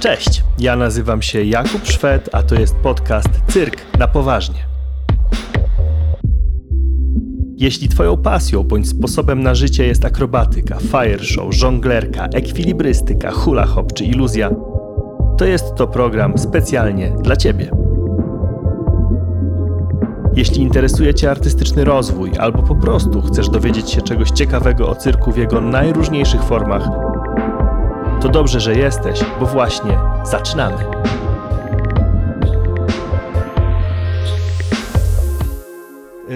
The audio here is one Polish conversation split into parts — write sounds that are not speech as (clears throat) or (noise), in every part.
Cześć, ja nazywam się Jakub Szwed, a to jest podcast Cyrk na poważnie. Jeśli Twoją pasją bądź sposobem na życie jest akrobatyka, fire show, żonglerka, ekwilibrystyka, hula hop czy iluzja, to jest to program specjalnie dla Ciebie. Jeśli interesuje Cię artystyczny rozwój albo po prostu chcesz dowiedzieć się czegoś ciekawego o cyrku w jego najróżniejszych formach, to dobrze, że jesteś, bo właśnie zaczynamy.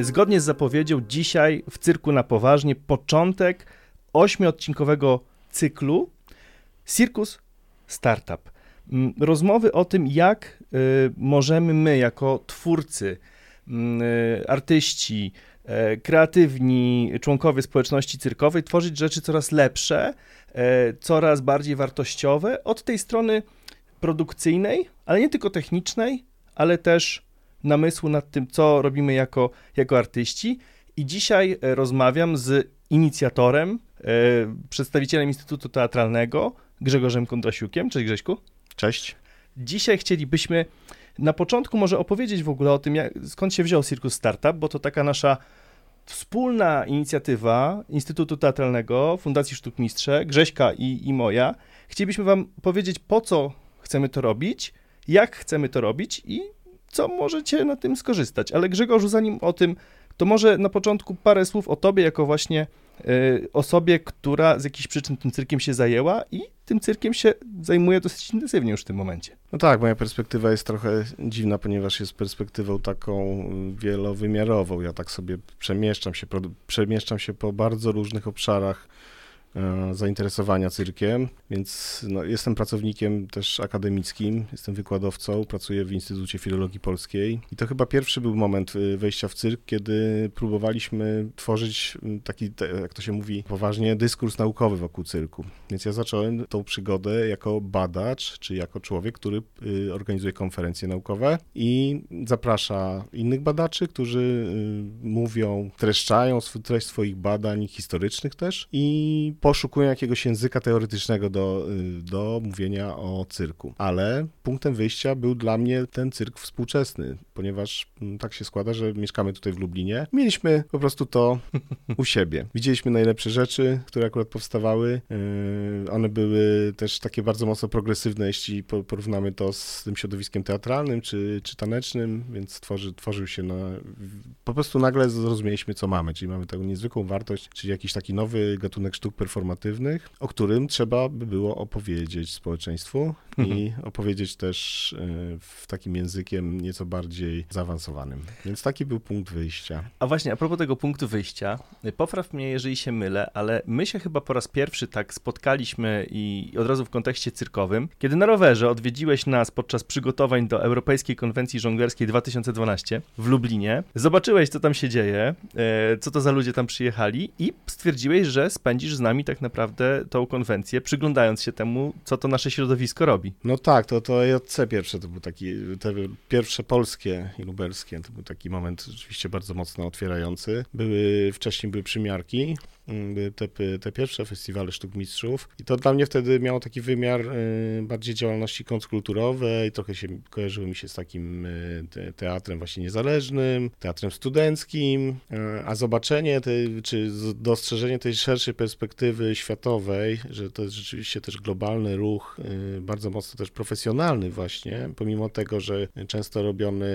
Zgodnie z zapowiedzią, dzisiaj w cyrku na poważnie początek ośmiodcinkowego cyklu Circus Startup. Mm, Rozmowy o tym, jak y, możemy my, jako twórcy, mm, y, artyści, e, kreatywni członkowie społeczności cyrkowej, tworzyć rzeczy coraz lepsze, e, coraz bardziej wartościowe od tej strony produkcyjnej, ale nie tylko technicznej, ale też namysłu nad tym, co robimy jako, jako artyści. I dzisiaj e, rozmawiam z inicjatorem, e, przedstawicielem Instytutu Teatralnego, Grzegorzem Kondrasiukiem. Cześć Grześku. Cześć. Dzisiaj chcielibyśmy na początku może opowiedzieć w ogóle o tym, jak, skąd się wziął Circus Startup, bo to taka nasza wspólna inicjatywa Instytutu Teatralnego, Fundacji Sztuk Mistrze, Grześka i, i moja. Chcielibyśmy wam powiedzieć, po co chcemy to robić, jak chcemy to robić i co możecie na tym skorzystać. Ale Grzegorzu, zanim o tym, to może na początku parę słów o tobie jako właśnie y, osobie, która z jakichś przyczyn tym cyrkiem się zajęła i tym cyrkiem się zajmuje dosyć intensywnie już w tym momencie. No tak, moja perspektywa jest trochę dziwna, ponieważ jest perspektywą taką wielowymiarową. Ja tak sobie przemieszczam się, przemieszczam się po bardzo różnych obszarach zainteresowania cyrkiem, więc no, jestem pracownikiem też akademickim, jestem wykładowcą, pracuję w Instytucie Filologii Polskiej i to chyba pierwszy był moment y, wejścia w cyrk, kiedy próbowaliśmy tworzyć taki, jak to się mówi poważnie, dyskurs naukowy wokół cyrku. Więc ja zacząłem tą przygodę jako badacz, czy jako człowiek, który y, organizuje konferencje naukowe i zaprasza innych badaczy, którzy mówią, streszczają sw- treść swoich badań historycznych też i poszukują jakiegoś języka teoretycznego do, y, do mówienia o cyrku. Ale punktem wyjścia był dla mnie ten cyrk współczesny, ponieważ mm, tak się składa, że mieszkamy tutaj w Lublinie. Mieliśmy po prostu to (laughs) u siebie. Widzieliśmy najlepsze rzeczy, które akurat powstawały. Yy, One były też takie bardzo mocno progresywne, jeśli po- porównamy to z tym środowiskiem teatralnym czy, czy tanecznym, więc tworzy, tworzył się na... Po prostu nagle zrozumieliśmy, co mamy, czyli mamy taką niezwykłą wartość, czyli jakiś taki nowy gatunek sztuk performatywnych, o którym trzeba by było opowiedzieć społeczeństwu i opowiedzieć też yy, w takim językiem nieco bardziej zaawansowanym. Więc taki był punkt wyjścia. A właśnie, a propos tego punktu wyjścia, popraw mnie, jeżeli się mylę, ale my się chyba po raz pierwszy tak spotkaliśmy i od razu w kontekście cyrkowym, kiedy na rowerze odwiedziłeś nas podczas przygotowań do Europejskiej Konwencji Żonglerskiej 2012 w Lublinie. Zobaczyłeś, co tam się dzieje, e, co to za ludzie tam przyjechali i stwierdziłeś, że spędzisz z nami tak naprawdę tą konwencję, przyglądając się temu, co to nasze środowisko robi. No tak, to, to EJC pierwsze to był taki, te pierwsze polskie i lubelskie, to był taki moment rzeczywiście bardzo mocno otwierający. Były, wcześniej były przymiarki, te, te pierwsze festiwale sztuk mistrzów. I to dla mnie wtedy miało taki wymiar y, bardziej działalności kontrkulturowej, trochę się kojarzyło mi się z takim y, te, teatrem właśnie niezależnym, teatrem studenckim, y, a zobaczenie tej, czy dostrzeżenie tej szerszej perspektywy światowej, że to jest rzeczywiście też globalny ruch, bardzo mocno też profesjonalny właśnie, pomimo tego, że często robiony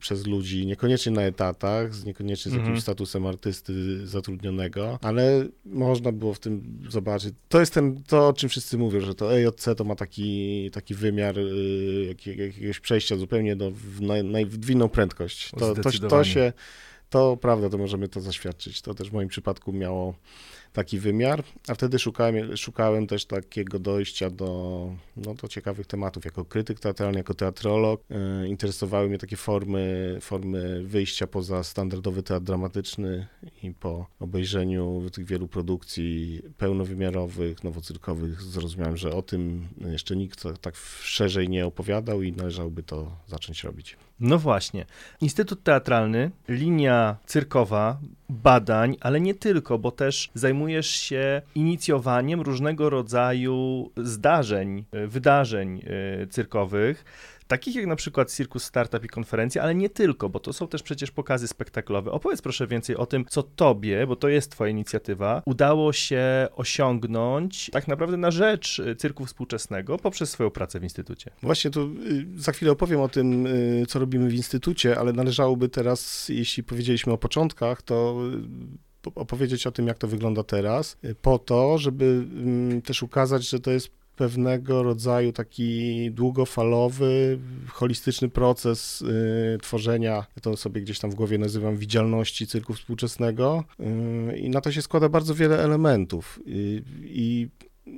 przez ludzi niekoniecznie na etatach, niekoniecznie z Mhm. jakimś statusem artysty zatrudnionego, ale można było w tym zobaczyć. To jest ten, to o czym wszyscy mówią, że to EJC to ma taki, taki wymiar y, jakiego- jakiegoś przejścia zupełnie do, w, naj, naj, w inną prędkość. To, to, to się, to prawda, to możemy to zaświadczyć. To też w moim przypadku miało taki wymiar, a wtedy szukałem, szukałem też takiego dojścia do, no, do ciekawych tematów. Jako krytyk teatralny, jako teatrolog e, interesowały mnie takie formy, formy wyjścia poza standardowy teatr dramatyczny i po obejrzeniu tych wielu produkcji pełnowymiarowych, nowocyrkowych zrozumiałem, że o tym jeszcze nikt tak szerzej nie opowiadał i należałoby to zacząć robić. No właśnie. Instytut Teatralny, linia cyrkowa, badań, ale nie tylko, bo też zajmujesz się inicjowaniem różnego rodzaju zdarzeń, wydarzeń e, cyrkowych takich jak na przykład Circus Startup i konferencje, ale nie tylko, bo to są też przecież pokazy spektaklowe. Opowiedz proszę więcej o tym, co tobie, bo to jest twoja inicjatywa, udało się osiągnąć tak naprawdę na rzecz y, cyrku współczesnego poprzez swoją pracę w Instytucie. Właśnie to y, za chwilę opowiem o tym, y, co robimy w Instytucie, ale należałoby teraz, jeśli powiedzieliśmy o początkach, to opowiedzieć o tym, jak to wygląda teraz, po to, żeby mm, też ukazać, że to jest pewnego rodzaju taki długofalowy, holistyczny proces y, tworzenia, ja to sobie gdzieś tam w głowie nazywam widzialności cyrku współczesnego. Y, i na to się składa bardzo wiele elementów. Y, i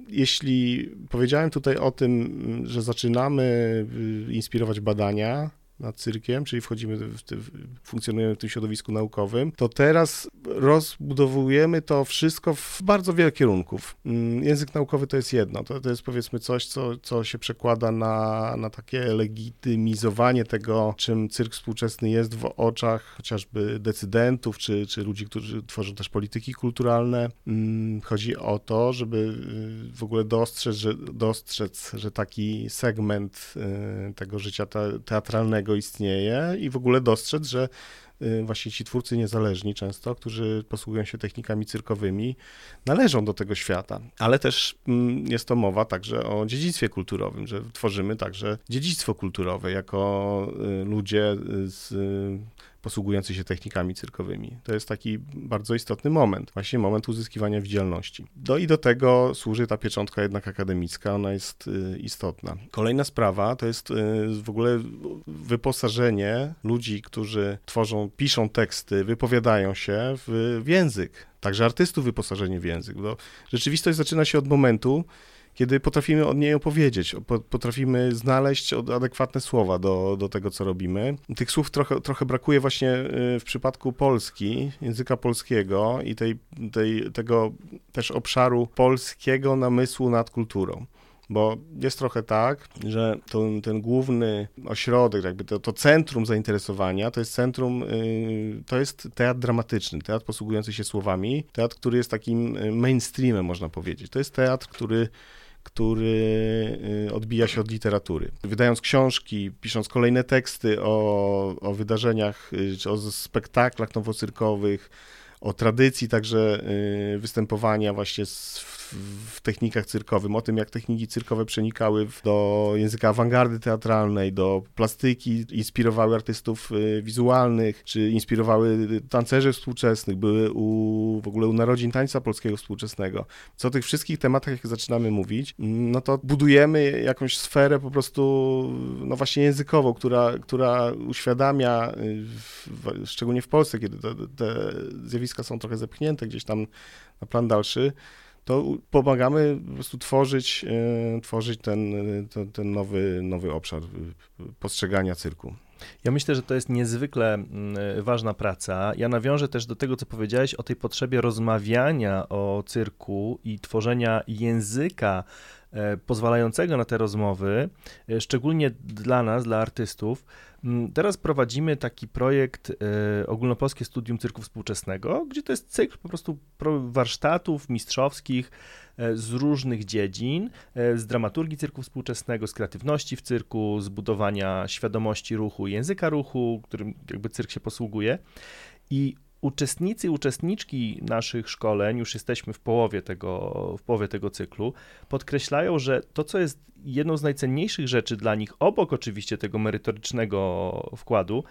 jeśli powiedziałem tutaj o tym, że zaczynamy inspirować badania, nad cyrkiem, czyli wchodzimy, w, w, funkcjonujemy w tym środowisku naukowym, to teraz rozbudowujemy to wszystko w bardzo wiele kierunków. Mm, język naukowy to jest jedno, to, to jest powiedzmy coś, co, co się przekłada na, na takie legitymizowanie tego, czym cyrk współczesny jest w oczach chociażby decydentów, czy, czy ludzi, którzy tworzą też polityki kulturalne. Mm, chodzi o to, żeby y, w ogóle dostrzec, że, dostrzec, że taki segment y, tego życia teatralnego istnieje i w ogóle dostrzec, że y, właśnie ci twórcy niezależni często, którzy posługują się technikami cyrkowymi, należą do tego świata. Ale też mm, jest to mowa także o dziedzictwie kulturowym, że tworzymy także dziedzictwo kulturowe jako y, ludzie z posługujący się technikami cyrkowymi. To jest taki bardzo istotny moment, właśnie moment uzyskiwania widzialności. Do i do tego służy ta pieczątka jednak akademicka, ona jest y, istotna. Kolejna sprawa to jest y, w ogóle wyposażenie ludzi, którzy tworzą, piszą teksty, wypowiadają się w, język. Także artystów wyposażenie w język. Bo rzeczywistość zaczyna się od momentu, kiedy potrafimy od niej opowiedzieć, potrafimy znaleźć adekwatne słowa do, do tego, co robimy. Tych słów trochę, trochę brakuje właśnie y, w przypadku Polski, języka polskiego i tej, tej, tego też obszaru polskiego namysłu nad kulturą. Bo jest trochę tak, że to, ten główny ośrodek, jakby to, to centrum zainteresowania, to jest centrum, yy, to jest teatr dramatyczny, teatr posługujący się słowami, teatr, który jest takim y, mainstreamem, można powiedzieć. To jest teatr, który który y, odbija się od literatury. Wydając książki, pisząc kolejne teksty o, o wydarzeniach, czy o spektaklach nowocyrkowych, o tradycji także y, występowania właśnie w technikach cyrkowym, o tym, jak techniki cyrkowe przenikały do języka awangardy teatralnej, do plastyki, inspirowały artystów y, wizualnych, czy inspirowały tancerzy współczesnych, były u, w ogóle u narodzin tańca polskiego współczesnego. Co o tych wszystkich tematach, jak zaczynamy mówić, no to budujemy jakąś sferę po prostu, no właśnie językową, która, która uświadamia, y, szczególnie w Polsce, kiedy te, te zjawiska są trochę zepchnięte gdzieś tam na plan dalszy, to pomagamy po prostu tworzyć, e, tworzyć ten, ten, ten nowy, nowy obszar postrzegania cyrku. Ja myślę, że to jest niezwykle mm, ważna praca. Ja nawiążę też do tego, co powiedziałeś o tej potrzebie rozmawiania o cyrku i tworzenia języka e, pozwalającego na te rozmowy, e, szczególnie dla nas, dla artystów. Mm, teraz prowadzimy taki projekt y, Ogólnopolskie Studium Cyrku Współczesnego, gdzie to jest cykl po prostu warsztatów mistrzowskich y, z różnych dziedzin, y, z dramaturgii cyrku współczesnego, z kreatywności w cyrku, z budowania świadomości ruchu, języka ruchu, którym jakby cyrk się posługuje. I uczestnicy i uczestniczki naszych szkoleń, już jesteśmy w połowie tego, w połowie tego cyklu, podkreślają, że to, co jest jedną z najcenniejszych rzeczy dla nich, obok oczywiście tego merytorycznego wkładu,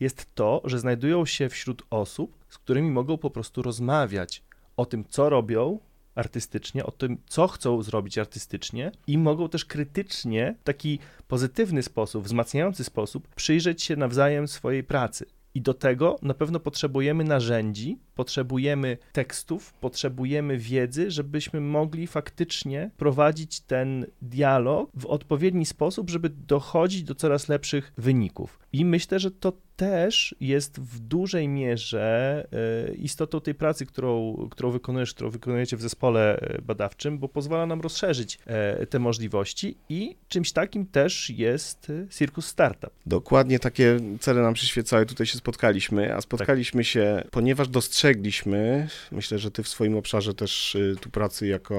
jest to, że znajdują się wśród osób, z którymi mogą po prostu rozmawiać o tym, co robią, artystycznie, o tym, co chcą zrobić artystycznie i mogą też krytycznie, w taki pozytywny sposób, wzmacniający sposób przyjrzeć się nawzajem swojej pracy. I do tego na pewno potrzebujemy narzędzi, potrzebujemy tekstów, potrzebujemy wiedzy, żebyśmy mogli faktycznie prowadzić ten dialog w odpowiedni sposób, żeby dochodzić do coraz lepszych wyników. I myślę, że to też jest w dużej mierze e, istotą tej pracy, którą, którą wykonujesz, którą wykonujecie w zespole e, badawczym, bo pozwala nam rozszerzyć e, te możliwości i czymś takim też jest Circus Startup. Dokładnie takie cele nam przyświecały, tutaj się spotkaliśmy, a spotkaliśmy tak. się, ponieważ dostrzegliśmy, myślę, że ty w swoim obszarze też tu pracy jako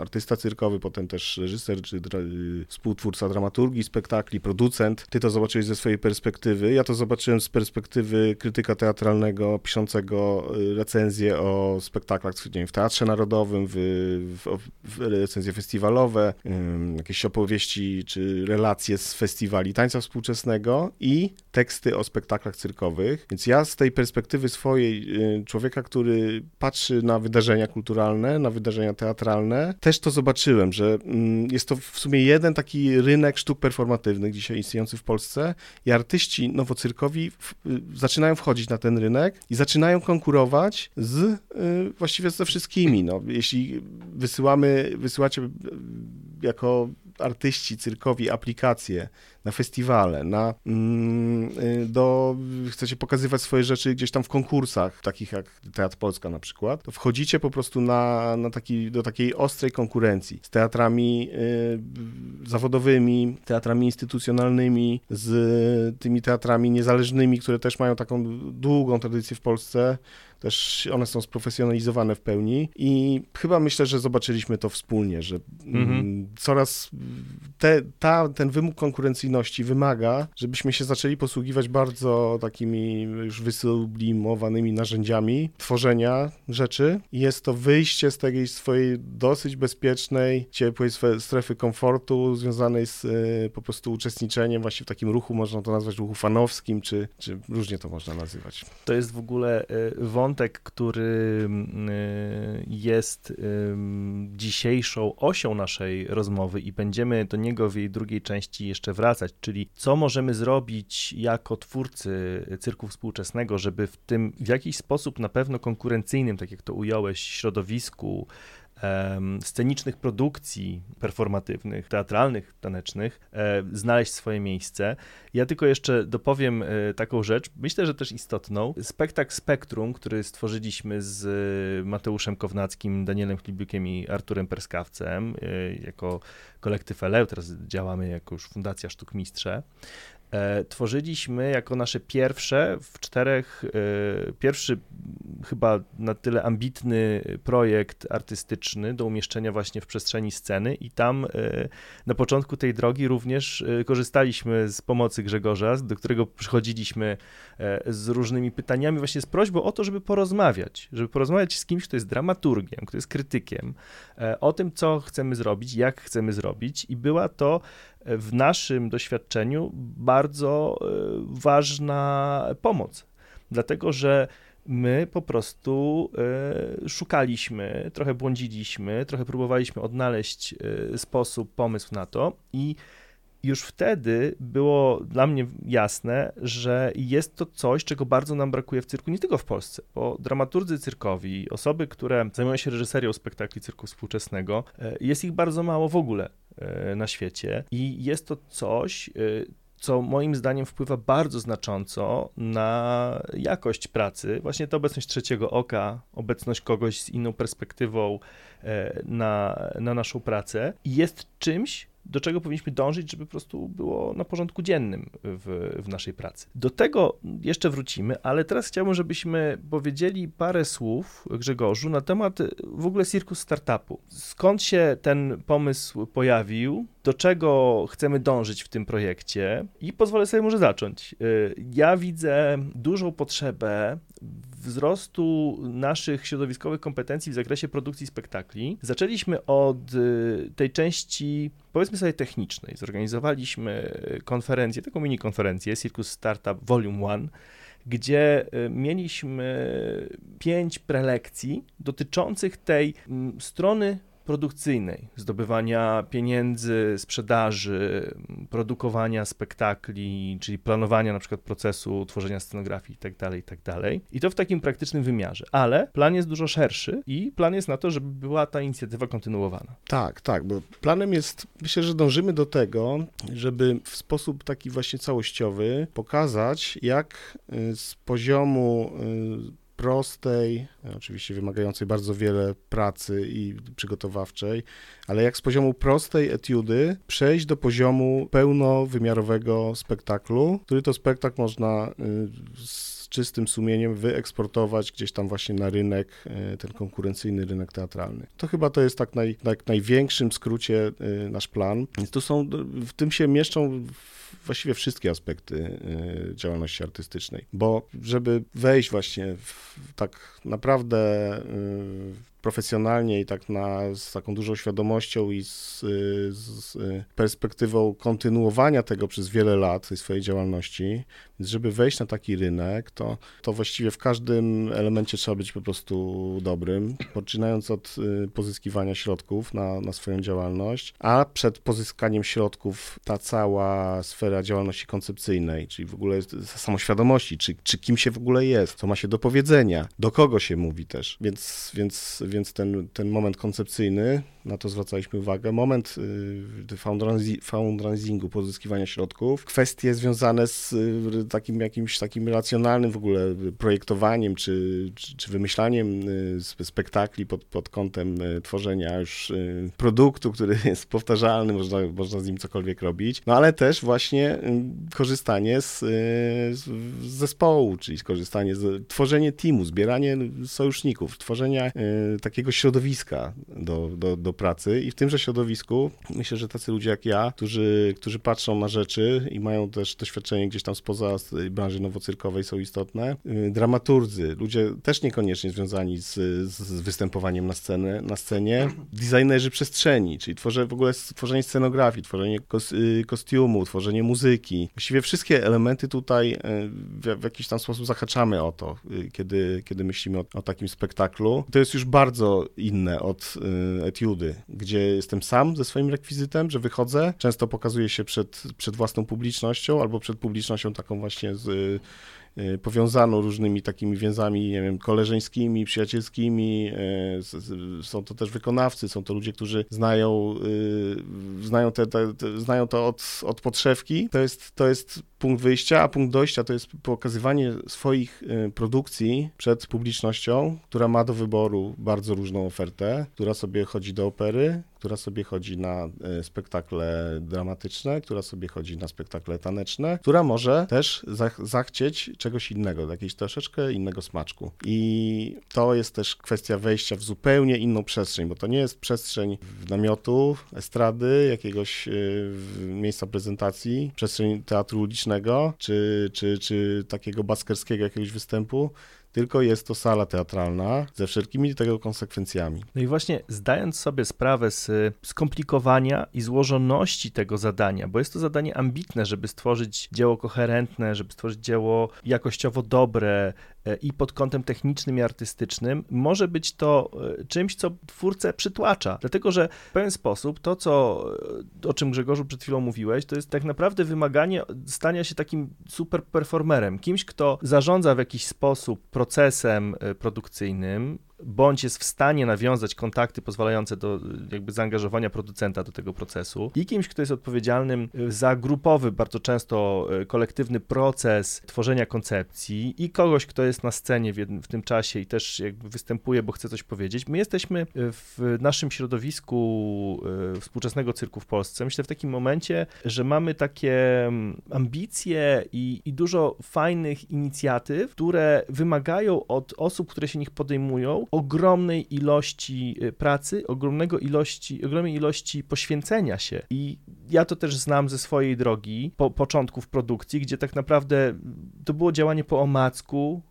artysta cyrkowy, potem też reżyser czy współtwórca dramaturgii, spektakli, producent, ty to zobaczyłeś ze swojej perspektywy, ja to zobaczyłem z perspektywy krytyka teatralnego, piszącego y, recenzje o spektaklach wiem, w Teatrze Narodowym, w, w, w recenzje festiwalowe, jakieś opowieści czy relacje z festiwali tańca współczesnego i teksty o spektaklach cyrkowych. Więc ja z tej perspektywy swojej, y, człowieka, który patrzy na wydarzenia kulturalne, na wydarzenia teatralne, też to zobaczyłem, że mm, jest to w sumie jeden taki rynek sztuk performatywnych dzisiaj istniejący w Polsce i artyści nowocyrkowi w, y, zaczynają wchodzić na ten rynek i zaczynają konkurować z y, właściwie ze wszystkimi. No, jeśli wysyłamy, wysyłacie y, jako artyści cyrkowi aplikacje na festiwale, na, mm, y, do, chcecie pokazywać swoje rzeczy gdzieś tam w konkursach, takich jak Teatr Polska na przykład, to wchodzicie po prostu na, na taki, do takiej ostrej konkurencji z teatrami y, zawodowymi, teatrami instytucjonalnymi, z tymi teatrami niezależnymi, które też mają taką długą tradycję w Polsce, też one są sprofesjonalizowane w pełni i chyba myślę, że zobaczyliśmy to wspólnie, że mhm. coraz te, ta, ten wymóg wymaga, żebyśmy się zaczęli posługiwać bardzo takimi już wysublimowanymi narzędziami tworzenia rzeczy jest to wyjście z tej swojej dosyć bezpiecznej, ciepłej strefy komfortu związanej z y, po prostu uczestniczeniem właśnie w takim ruchu, można to nazwać ruchu fanowskim, czy, czy różnie to można nazywać. To jest w ogóle y, wątek, który mm, y, jest dzisiejszą osią naszej rozmowy i będziemy do niego w jej drugiej części jeszcze wracać, czyli co możemy zrobić jako twórcy cyrku współczesnego, żeby w tym w jakiś sposób na pewno konkurencyjnym, tak jak to ująłeś, środowisku, scenicznych produkcji performatywnych, teatralnych, tanecznych, e, znaleźć swoje miejsce. Ja tylko jeszcze dopowiem e, taką rzecz, myślę, że też istotną. Spektakl Spektrum, który stworzyliśmy z Mateuszem Kownackim, Danielem Chlibiukiem i Arturem Perskawcem e, jako kolektyw Eleu, teraz działamy jako już Fundacja Sztuk Mistrze. E, tworzyliśmy jako nasze pierwsze w czterech, e, pierwszy chyba na tyle ambitny projekt artystyczny do umieszczenia właśnie w przestrzeni sceny i tam e, na początku tej drogi również korzystaliśmy z pomocy Grzegorza, do którego przychodziliśmy z różnymi pytaniami, właśnie z prośbą o to, żeby porozmawiać, żeby porozmawiać z kimś, kto jest dramaturgiem, kto jest krytykiem, o tym, co chcemy zrobić, jak chcemy zrobić i była to w naszym doświadczeniu bardzo e, ważna pomoc, dlatego że my po prostu e, szukaliśmy, trochę błądziliśmy, trochę próbowaliśmy odnaleźć e, sposób, pomysł na to i już wtedy było dla mnie jasne, że jest to coś, czego bardzo nam brakuje w cyrku, nie tylko w Polsce, bo dramaturdzy cyrkowi, osoby, które zajmują się reżyserią spektakli cyrku współczesnego, jest ich bardzo mało w ogóle E, na świecie i jest to coś, e, co moim zdaniem wpływa bardzo znacząco na jakość pracy. Właśnie ta obecność trzeciego oka, obecność kogoś z inną perspektywą e, na, na naszą pracę jest czymś, do czego powinniśmy dążyć, żeby po prostu było na porządku dziennym w, w naszej pracy. Do tego jeszcze wrócimy, ale teraz chciałbym, żebyśmy powiedzieli parę słów, Grzegorzu, na temat w ogóle Circus Startupu. Skąd się ten pomysł pojawił? do czego chcemy dążyć w tym projekcie i pozwolę sobie może zacząć. Y, ja widzę dużą potrzebę wzrostu naszych środowiskowych kompetencji w zakresie produkcji spektakli. Zaczęliśmy od y, tej części, powiedzmy sobie, technicznej. Zorganizowaliśmy konferencję, taką mini konferencję, Circus Startup Volume 1, gdzie y, mieliśmy pięć prelekcji dotyczących tej strony produkcyjnej, zdobywania pieniędzy, sprzedaży, produkowania spektakli, czyli planowania na przykład procesu tworzenia scenografii itd., tak itd. Tak I to w takim praktycznym wymiarze. Ale plan jest dużo szerszy i plan jest na to, żeby była ta inicjatywa kontynuowana. Tak, tak, bo planem jest, myślę, że dążymy do tego, żeby w sposób taki właśnie całościowy pokazać, jak y, z poziomu y, prostej, oczywiście wymagającej bardzo wiele pracy i przygotowawczej, ale jak z poziomu prostej etiudy przejść do poziomu pełnowymiarowego spektaklu, który to spektakl można y, z czystym sumieniem wyeksportować gdzieś tam właśnie na rynek, y, ten konkurencyjny rynek teatralny. To chyba to jest tak, naj, tak największym skrócie y, nasz plan. Tu są, w tym się mieszczą właściwie wszystkie aspekty y, działalności artystycznej, bo żeby wejść właśnie w tak naprawdę profesjonalnie i tak na, z taką dużą świadomością i z, z, perspektywą kontynuowania tego przez wiele lat, tej swojej działalności. Więc żeby wejść na taki rynek, to, to właściwie w każdym elemencie trzeba być po prostu dobrym, poczynając od y, pozyskiwania środków na, na swoją działalność, a przed pozyskaniem środków ta cała sfera działalności koncepcyjnej, czyli w ogóle samoświadomości, czy, czy kim się w ogóle jest, co ma się do powiedzenia, do kogo się mówi też. Więc, więc, więc ten, ten moment koncepcyjny, na to zwracaliśmy uwagę, moment y, fundraisingu, pozyskiwania środków, kwestie związane z y, takim jakimś takim racjonalnym w ogóle projektowaniem, czy, czy, czy wymyślaniem y, spektakli pod, pod kątem tworzenia już produktu, który (laughs) jest powtarzalny, można, można z nim cokolwiek robić, no ale też właśnie korzystanie z, z zespołu, czyli korzystanie z, tworzenie teamu, zbieranie sojuszników, tworzenie takiego środowiska do, do, do pracy i w tymże środowisku myślę, że tacy ludzie jak ja, którzy, którzy patrzą na rzeczy i mają też doświadczenie gdzieś tam spoza branży nowocyrkowej są istotne. Y, dramaturgy, ludzie też niekoniecznie związani z, z występowaniem na, scenę, na scenie. Designerzy przestrzeni, czyli tworzę, w ogóle tworzenie scenografii, tworzenie y, kostiumu, tworzenie muzyki. Właściwie wszystkie elementy tutaj y, w, w jakiś tam sposób zahaczamy o to, kiedy, kiedy myślimy o, o takim spektaklu. To jest już bardzo inne od etiudy gdzie jestem sam ze swoim rekwizytem, że wychodzę, często pokazuję się przed, przed własną publicznością albo przed publicznością taką właśnie z Y, powiązano różnymi takimi więzami, nie wiem, koleżeńskimi, przyjacielskimi. Y, są to też wykonawcy, są to ludzie, którzy znają, y, znają, te, te, te, znają to od, od podszewki. To jest, to jest punkt wyjścia, a punkt dojścia to jest pokazywanie swoich produkcji przed publicznością, która ma do wyboru bardzo różną ofertę, która sobie chodzi do opery, która sobie chodzi na spektakle dramatyczne, która sobie chodzi na spektakle taneczne, która może też zachcieć czegoś innego, jakiegoś troszeczkę innego smaczku. I to jest też kwestia wejścia w zupełnie inną przestrzeń, bo to nie jest przestrzeń namiotu, estrady, jakiegoś y, miejsca prezentacji, przestrzeń teatru ulicznego, czy, czy, czy takiego baskerskiego jakiegoś występu, tylko jest to sala teatralna ze wszelkimi tego konsekwencjami. No i właśnie zdając sobie sprawę z skomplikowania i złożoności tego zadania, bo jest to zadanie ambitne, żeby stworzyć dzieło koherentne, żeby stworzyć dzieło jakościowo dobre, E, i pod kątem technicznym i artystycznym może być to e, czymś, co twórcę przytłacza. Dlatego, że w pewien sposób to, co, e, o czym Grzegorzu przed chwilą mówiłeś, to jest tak naprawdę wymaganie stania się takim super performerem, kimś, kto zarządza w jakiś sposób procesem produkcyjnym, bądź jest w stanie nawiązać kontakty pozwalające do jakby zaangażowania producenta do tego procesu i kimś, kto jest odpowiedzialnym za grupowy, bardzo często kolektywny proces tworzenia koncepcji i kogoś, kto jest na scenie w, jednym, w tym czasie i też jakby występuje, bo chce coś powiedzieć. My jesteśmy w naszym środowisku e, współczesnego cyrku w Polsce, myślę w takim momencie, że mamy takie mm, ambicje i, i dużo fajnych inicjatyw, które wymagają od osób, które się nich podejmują, ogromnej ilości e, pracy, ogromnego ilości, ogromnej ilości poświęcenia się i ja to też znam ze swojej drogi, po, początków produkcji, gdzie tak naprawdę to było działanie po omacku,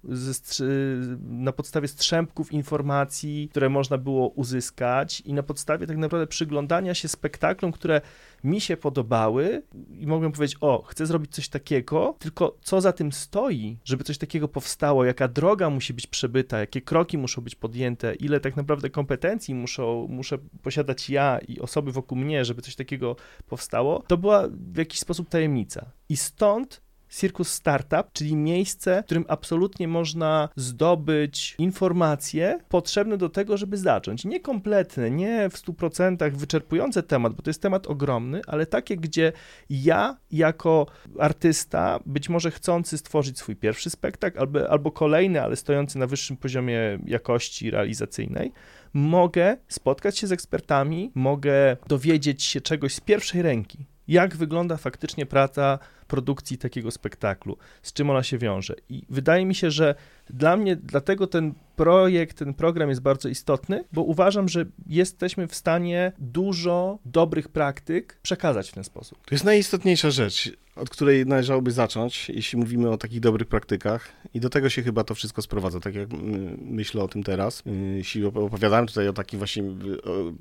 na podstawie strzępków informacji, które można było uzyskać i na podstawie tak naprawdę przyglądania się spektaklom, które mi się podobały i mogłem powiedzieć, o, chcę zrobić coś takiego, tylko co za tym stoi, żeby coś takiego powstało, jaka droga musi być przebyta, jakie kroki muszą być podjęte, ile tak naprawdę kompetencji muszą, muszę posiadać ja i osoby wokół mnie, żeby coś takiego powstało, to była w jakiś sposób tajemnica. I stąd Circus Startup, czyli miejsce, w którym absolutnie można zdobyć informacje potrzebne do tego, żeby zacząć. Nie kompletne, nie w 100% wyczerpujące temat, bo to jest temat ogromny, ale takie, gdzie ja jako artysta, być może chcący stworzyć swój pierwszy spektakl, albo, albo kolejny, ale stojący na wyższym poziomie jakości realizacyjnej, mogę spotkać się z ekspertami, mogę dowiedzieć się czegoś z pierwszej ręki jak wygląda faktycznie praca produkcji takiego spektaklu, z czym ona się wiąże. I wydaje mi się, że dla mnie, dlatego ten projekt, ten program jest bardzo istotny, bo uważam, że jesteśmy w stanie dużo dobrych praktyk przekazać w ten sposób. To jest najistotniejsza rzecz, od której należałoby zacząć, jeśli mówimy o takich dobrych praktykach. I do tego się chyba to wszystko sprowadza, tak jak myślę o tym teraz. Jeśli opowiadałem tutaj o takim właśnie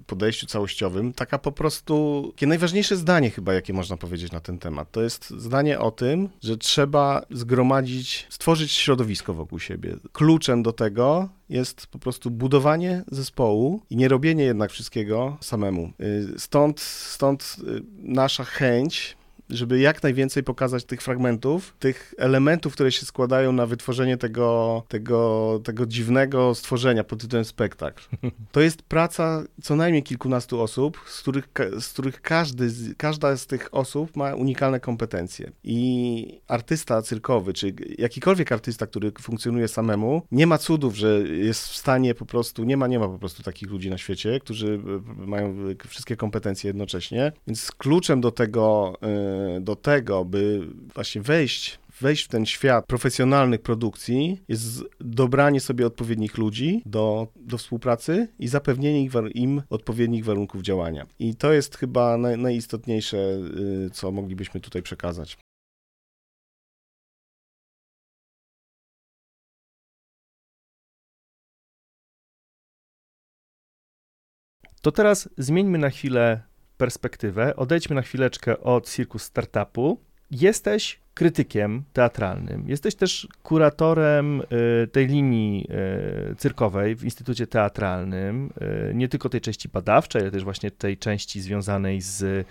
podejściu całościowym, taka po prostu, takie najważniejsze zdanie chyba, jakie można powiedzieć na ten temat, to jest zdanie o tym, że trzeba zgromadzić, stworzyć środowisko wokół siebie. Kluczem do tego jest po prostu budowanie zespołu i nie robienie jednak wszystkiego samemu. Y, stąd, stąd y, nasza chęć żeby jak najwięcej pokazać tych fragmentów, tych elementów, które się składają na wytworzenie tego, tego, tego dziwnego stworzenia pod tytułem spektakl. (laughs) To jest praca co najmniej kilkunastu osób, z których, z których każdy, każda z tych osób ma unikalne kompetencje. I artysta cyrkowy, czy jakikolwiek artysta, który funkcjonuje samemu, nie ma cudów, że jest w stanie po prostu, nie ma, nie ma po prostu takich ludzi na świecie, którzy mają wszystkie kompetencje jednocześnie. Więc kluczem do tego, yy, do tego, by właśnie wejść wejść w ten świat profesjonalnych produkcji jest dobranie sobie odpowiednich ludzi do, do współpracy i zapewnienie im odpowiednich warunków działania. I to jest chyba naj, najistotniejsze, y, co moglibyśmy tutaj przekazać. To teraz zmieńmy na chwilę perspektywę, odejdźmy na chwileczkę od cirkus startupu. Jesteś krytykiem teatralnym. Jesteś też kuratorem y, tej linii y, cyrkowej w Instytucie Teatralnym, y, nie tylko tej części badawczej, ale też właśnie tej części związanej z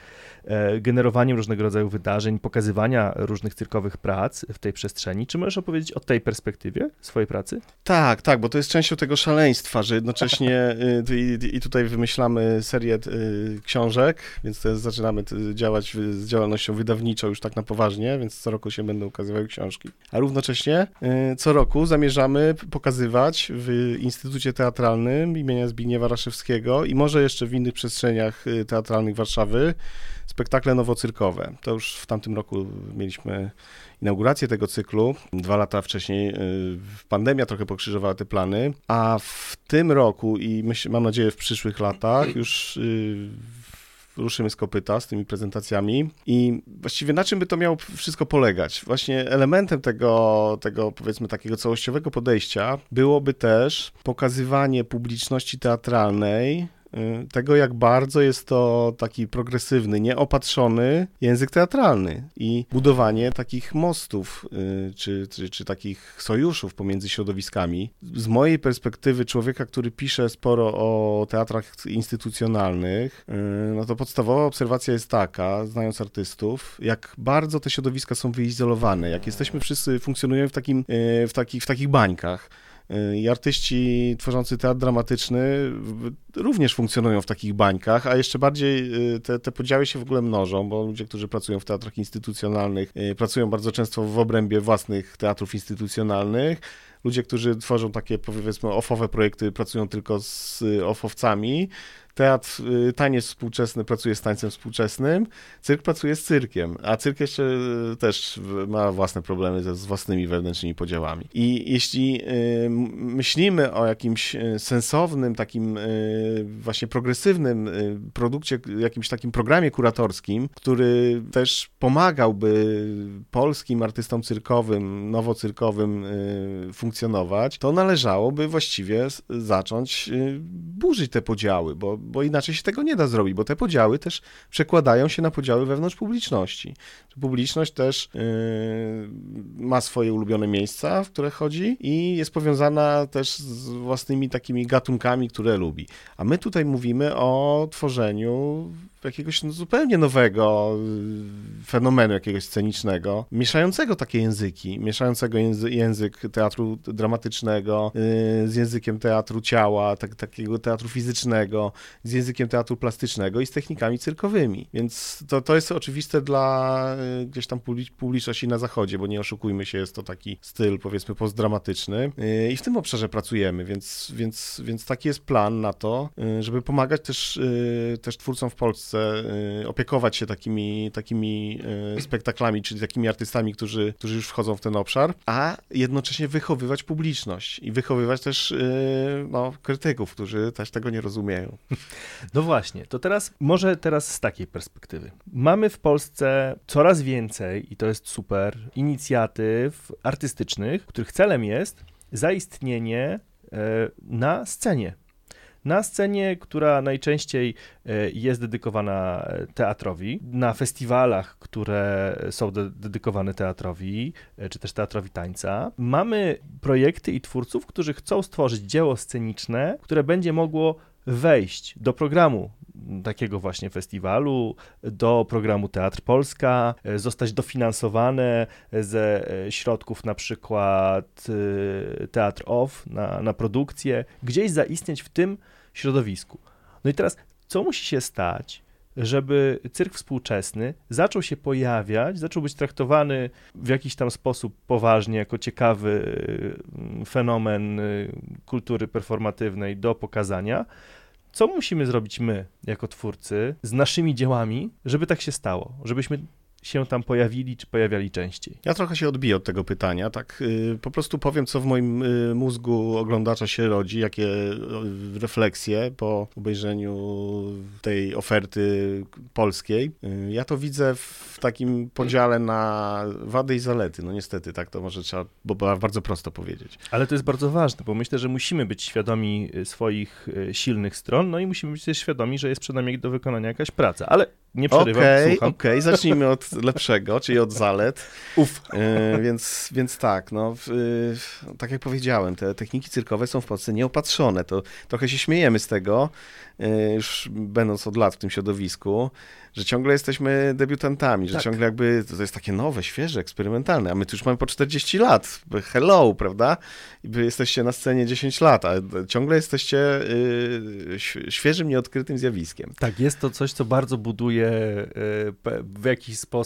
generowaniem różnego rodzaju wydarzeń, pokazywania różnych cyrkowych prac w tej przestrzeni. Czy możesz opowiedzieć o tej perspektywie swojej pracy? Tak, tak, bo to jest częścią tego szaleństwa, że jednocześnie i, tutaj wymyślamy serię książek, więc zaczynamy działać z działalnością wydawniczą już tak na poważnie, więc co roku się będą ukazywały książki. A równocześnie y, co roku zamierzamy pokazywać w Instytucie Teatralnym imienia Zbigniewa Raszewskiego i może jeszcze w innych przestrzeniach y, teatralnych Warszawy spektakle nowocyrkowe. To już w tamtym roku mieliśmy inaugurację tego cyklu. Dwa lata wcześniej y, pandemia trochę pokrzyżowała te plany, a w tym roku i myśl, mam nadzieję w przyszłych latach już ruszymy z kopyta z tymi prezentacjami i właściwie na czym by to miało wszystko polegać? Właśnie elementem tego, tego powiedzmy takiego całościowego podejścia byłoby też pokazywanie publiczności teatralnej Y, tego, jak bardzo jest to taki progresywny, nieopatrzony język teatralny i budowanie takich mostów y, czy, czy, czy takich sojuszów pomiędzy środowiskami. Z mojej perspektywy człowieka, który pisze sporo o teatrach instytucjonalnych, y, no to podstawowa obserwacja jest taka, znając artystów, jak bardzo te środowiska są wyizolowane, jak jesteśmy wszyscy, funkcjonujemy w, takim, w, takich, w takich bańkach. Y, I artyści tworzący teatr dramatyczny również funkcjonują w takich bańkach, a jeszcze bardziej y, te, te podziały się w ogóle mnożą, bo ludzie, którzy pracują w teatrach instytucjonalnych, y, pracują bardzo często w obrębie własnych teatrów instytucjonalnych. Ludzie, którzy tworzą takie powiedzmy ofowe projekty, pracują tylko z ofowcami teatr, y, taniec współczesny pracuje z tańcem współczesnym, cyrk pracuje z cyrkiem, a cyrk jeszcze y, też ma własne problemy z własnymi wewnętrznymi podziałami. I jeśli y, myślimy o jakimś sensownym, takim właśnie progresywnym produkcie, jakimś takim programie kuratorskim, który też pomagałby polskim artystom cyrkowym, nowocyrkowym funkcjonować, to należałoby właściwie zacząć burzyć te podziały, bo bo inaczej się tego nie da zrobić, bo te podziały też przekładają się na podziały wewnątrz publiczności. Publiczność też yy, ma swoje ulubione miejsca, w które chodzi i jest powiązana też z własnymi takimi gatunkami, które lubi. A my tutaj mówimy o tworzeniu jakiegoś no, zupełnie nowego y, fenomenu jakiegoś scenicznego, mieszającego takie języki, mieszającego języ język teatru dramatycznego yy, z językiem teatru ciała, tak, takiego teatru fizycznego, z językiem teatru plastycznego i z technikami cyrkowymi. Więc to, to jest oczywiste dla yy, gdzieś tam publiczności na zachodzie, bo nie oszukujmy się, jest to taki styl powiedzmy postdramatyczny i w tym obszarze pracujemy, więc, więc, więc taki jest plan na to, y, żeby pomagać też, y, też twórcom w Polsce Polsce y, opiekować się takimi, takimi y, spektaklami, czyli takimi artystami, którzy, którzy już wchodzą w ten obszar, a jednocześnie wychowywać publiczność i wychowywać też y, no, krytyków, którzy też tego nie rozumieją. No właśnie, to teraz może teraz z takiej perspektywy. Mamy w Polsce coraz więcej, i to jest super, inicjatyw artystycznych, których celem jest zaistnienie na scenie na scenie, która najczęściej e, jest dedykowana e, teatrowi, na festiwalach, które są de dedykowane teatrowi, e, czy też teatrowi tańca. Mamy projekty i twórców, którzy chcą stworzyć dzieło sceniczne, które będzie mogło wejść do programu takiego właśnie festiwalu, do programu Teatr Polska, zostać dofinansowane ze środków na przykład Teatr OFF na, na produkcję, gdzieś zaistnieć w tym środowisku. No i teraz, co musi się stać, żeby cyrk współczesny zaczął się pojawiać, zaczął być traktowany w jakiś tam sposób poważnie, jako ciekawy mm, fenomen y, kultury performatywnej do pokazania. Co musimy zrobić my, jako twórcy, z naszymi dziełami, żeby tak się stało? Żebyśmy się tam pojawili, czy pojawiali częściej? Ja trochę się odbiję od tego pytania, tak y, po prostu powiem, co w moim y, mózgu oglądacza się rodzi, jakie y, refleksje po obejrzeniu tej oferty polskiej. Ja to widzę w takim podziale na wady i zalety, no niestety, tak to może trzeba bo bardzo prosto powiedzieć. Ale to jest bardzo ważne, bo myślę, że musimy być świadomi swoich silnych stron, no i musimy być też świadomi, że jest przed nami do wykonania jakaś praca, ale nie przerywam, okay, okej, okay. zacznijmy od (laughs) lepszego, czyli od zalet. Uf. E, więc, więc tak, no, tak jak powiedziałem, te techniki cyrkowe są w Polsce nieopatrzone. To trochę się śmiejemy z tego, e, już będąc od lat w tym środowisku, że ciągle jesteśmy debiutantami, że tak. ciągle jakby to jest takie nowe, świeże, eksperymentalne, a my tu już mamy po 40 lat. Hello, prawda? I wy jesteście na scenie 10 lat, a ciągle jesteście y, świeżym, nieodkrytym zjawiskiem. Tak, jest to coś, co bardzo buduje y, w jakiś sposób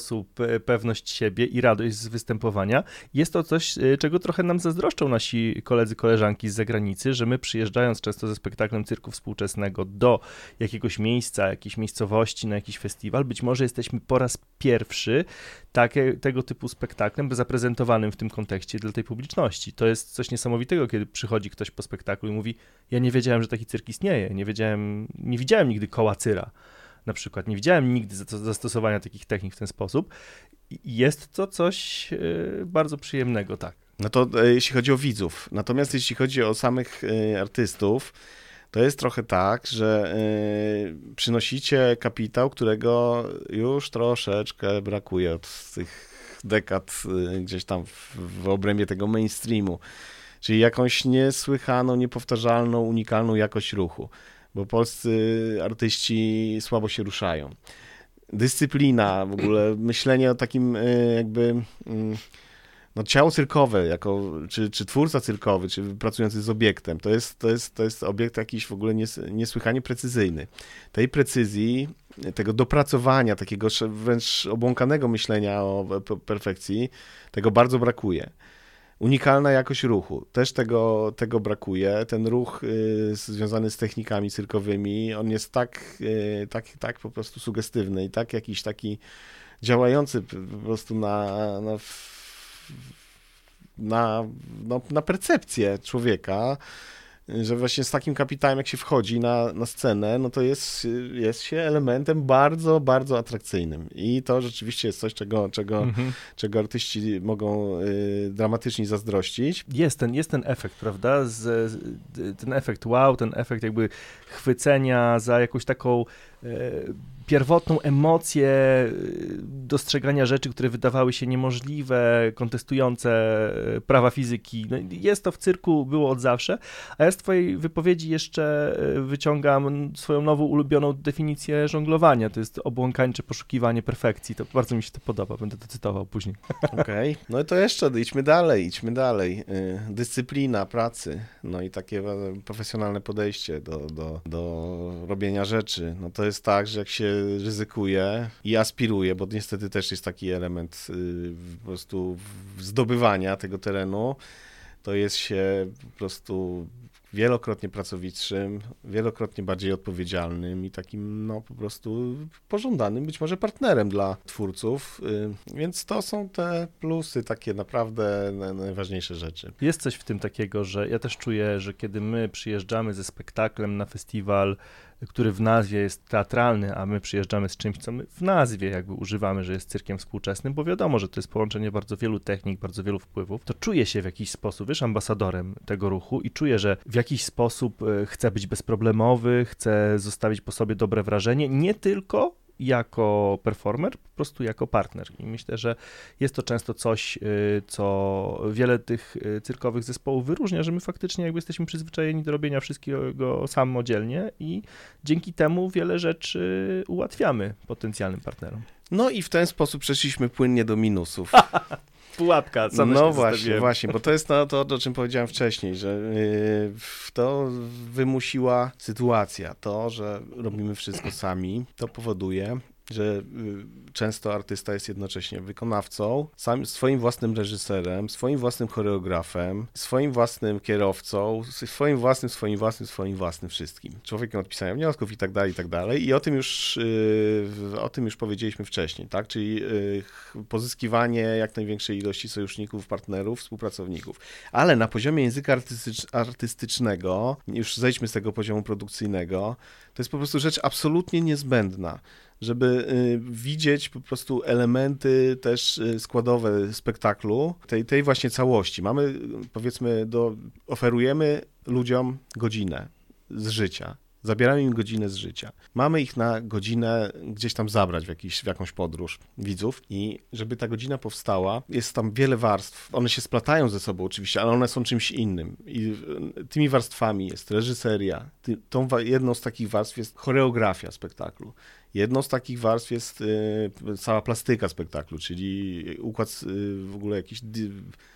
y, pewność siebie i radość z występowania. Jest to coś, y, czego trochę nam zazdroszczą nasi koledzy, koleżanki z zagranicy, że my przyjeżdżając często ze spektaklem cyrku współczesnego do jakiegoś miejsca, jakiejś miejscowości, na jakiś festiwal. Być może jesteśmy po raz pierwszy takie, tego typu spektaklem zaprezentowanym w tym kontekście dla tej publiczności. To jest coś niesamowitego, kiedy przychodzi ktoś po spektaklu i mówi: Ja nie wiedziałem, że taki cyrk istnieje, nie wiedziałem, nie widziałem nigdy koła cyra. Na przykład nie widziałem nigdy zastosowania takich technik w ten sposób. Jest to coś e, bardzo przyjemnego, tak. No to e, jeśli chodzi o widzów. Natomiast jeśli chodzi o samych e, artystów, to jest trochę tak, że przynosicie kapitał, którego już troszeczkę brakuje od tych dekad gdzieś tam w, w obrębie tego mainstreamu. Czyli jakąś niesłychaną, niepowtarzalną, unikalną jakość ruchu, bo polscy artyści słabo się ruszają. Dyscyplina, w ogóle myślenie o takim y, jakby mm, no, ciało cyrkowe, jako, czy, czy twórca cyrkowy, czy pracujący z obiektem, to jest, to jest, to jest obiekt jakiś w ogóle nies, niesłychanie precyzyjny. Tej precyzji, tego dopracowania, takiego wręcz obłąkanego myślenia o perfekcji, tego bardzo brakuje. Unikalna jakość ruchu, też tego, tego brakuje. Ten ruch y, związany z technikami cyrkowymi, on jest tak, y, tak, tak po prostu sugestywny i tak jakiś taki działający po prostu na, na, na, no, na percepcję człowieka że właśnie z takim kapitałem, jak się wchodzi na, na scenę, no to jest, jest się elementem bardzo, bardzo atrakcyjnym. I to rzeczywiście jest coś, czego, czego, mhm. czego artyści mogą y, dramatycznie zazdrościć. Jest ten, jest ten efekt, prawda? Z, ten efekt wow, ten efekt jakby chwycenia za jakąś taką y, pierwotną emocję y, dostrzegania rzeczy, które wydawały się niemożliwe, kontestujące y, prawa fizyki. No, jest to w cyrku, było od zawsze, a ja z twojej wypowiedzi jeszcze y, wyciągam swoją nową ulubioną definicję żonglowania, to jest obłąkańcze poszukiwanie perfekcji, to bardzo mi się to podoba, będę to cytował później. Okej, okay. (laughs) no to jeszcze idźmy dalej, idźmy dalej. Dyscyplina pracy, no i takie profesjonalne podejście do, do, do robienia rzeczy, no to jest tak, że jak się ryzykuje i aspiruje, bo niestety też jest taki element y, po prostu zdobywania tego terenu, to jest się po prostu wielokrotnie pracowitszym, wielokrotnie bardziej odpowiedzialnym i takim no po prostu pożądanym być może partnerem dla twórców, y, więc to są te plusy, takie naprawdę najważniejsze rzeczy. Jest coś w tym takiego, że ja też czuję, że kiedy my przyjeżdżamy ze spektaklem na festiwal, który w nazwie jest teatralny, a my przyjeżdżamy z czymś, co my w nazwie jakby używamy, że jest cyrkiem współczesnym, bo wiadomo, że to jest połączenie bardzo wielu technik, bardzo wielu wpływów, to czuję się w jakiś sposób, wiesz, ambasadorem tego ruchu i czuję, że w jakiś sposób e, chcę być bezproblemowy, chcę zostawić po sobie dobre wrażenie, nie tylko jako performer, po prostu jako partner. I myślę, że jest to często coś, y, co wiele tych y, cyrkowych zespołów wyróżnia, że my faktycznie jakby jesteśmy przyzwyczajeni do robienia wszystkiego samodzielnie i dzięki temu wiele rzeczy ułatwiamy potencjalnym partnerom. No i w ten sposób przeszliśmy płynnie do minusów. (laughs) pułapka. Co no właśnie, właśnie, bo to jest to, to, o czym powiedziałem wcześniej, że yy, to wymusiła sytuacja. To, że robimy wszystko sami, to powoduje, że y, często artysta jest jednocześnie wykonawcą, sam, swoim własnym reżyserem, swoim własnym choreografem, swoim własnym kierowcą, swoim własnym, swoim własnym, swoim własnym wszystkim. Człowiekiem od pisania wniosków i tak dalej, i tak dalej. I o tym już, yy, o tym już powiedzieliśmy wcześniej, tak? Czyli yy, pozyskiwanie jak największej ilości sojuszników, partnerów, współpracowników. Ale na poziomie języka artystycz artystycznego, już zejdźmy z tego poziomu produkcyjnego, to jest po prostu rzecz absolutnie niezbędna żeby y, widzieć po prostu elementy też y, składowe spektaklu, tej, tej właśnie całości. Mamy, powiedzmy, do, oferujemy ludziom godzinę z życia. Zabieramy im godzinę z życia. Mamy ich na godzinę gdzieś tam zabrać w, jakiś, w jakąś podróż widzów i żeby ta godzina powstała, jest tam wiele warstw. One się splatają ze sobą oczywiście, ale one są czymś innym. I tymi warstwami jest reżyseria. Ty, tą jedną z takich warstw jest choreografia spektaklu. Jedną z takich warstw jest y, cała plastyka spektaklu, czyli układ y, w ogóle jakiś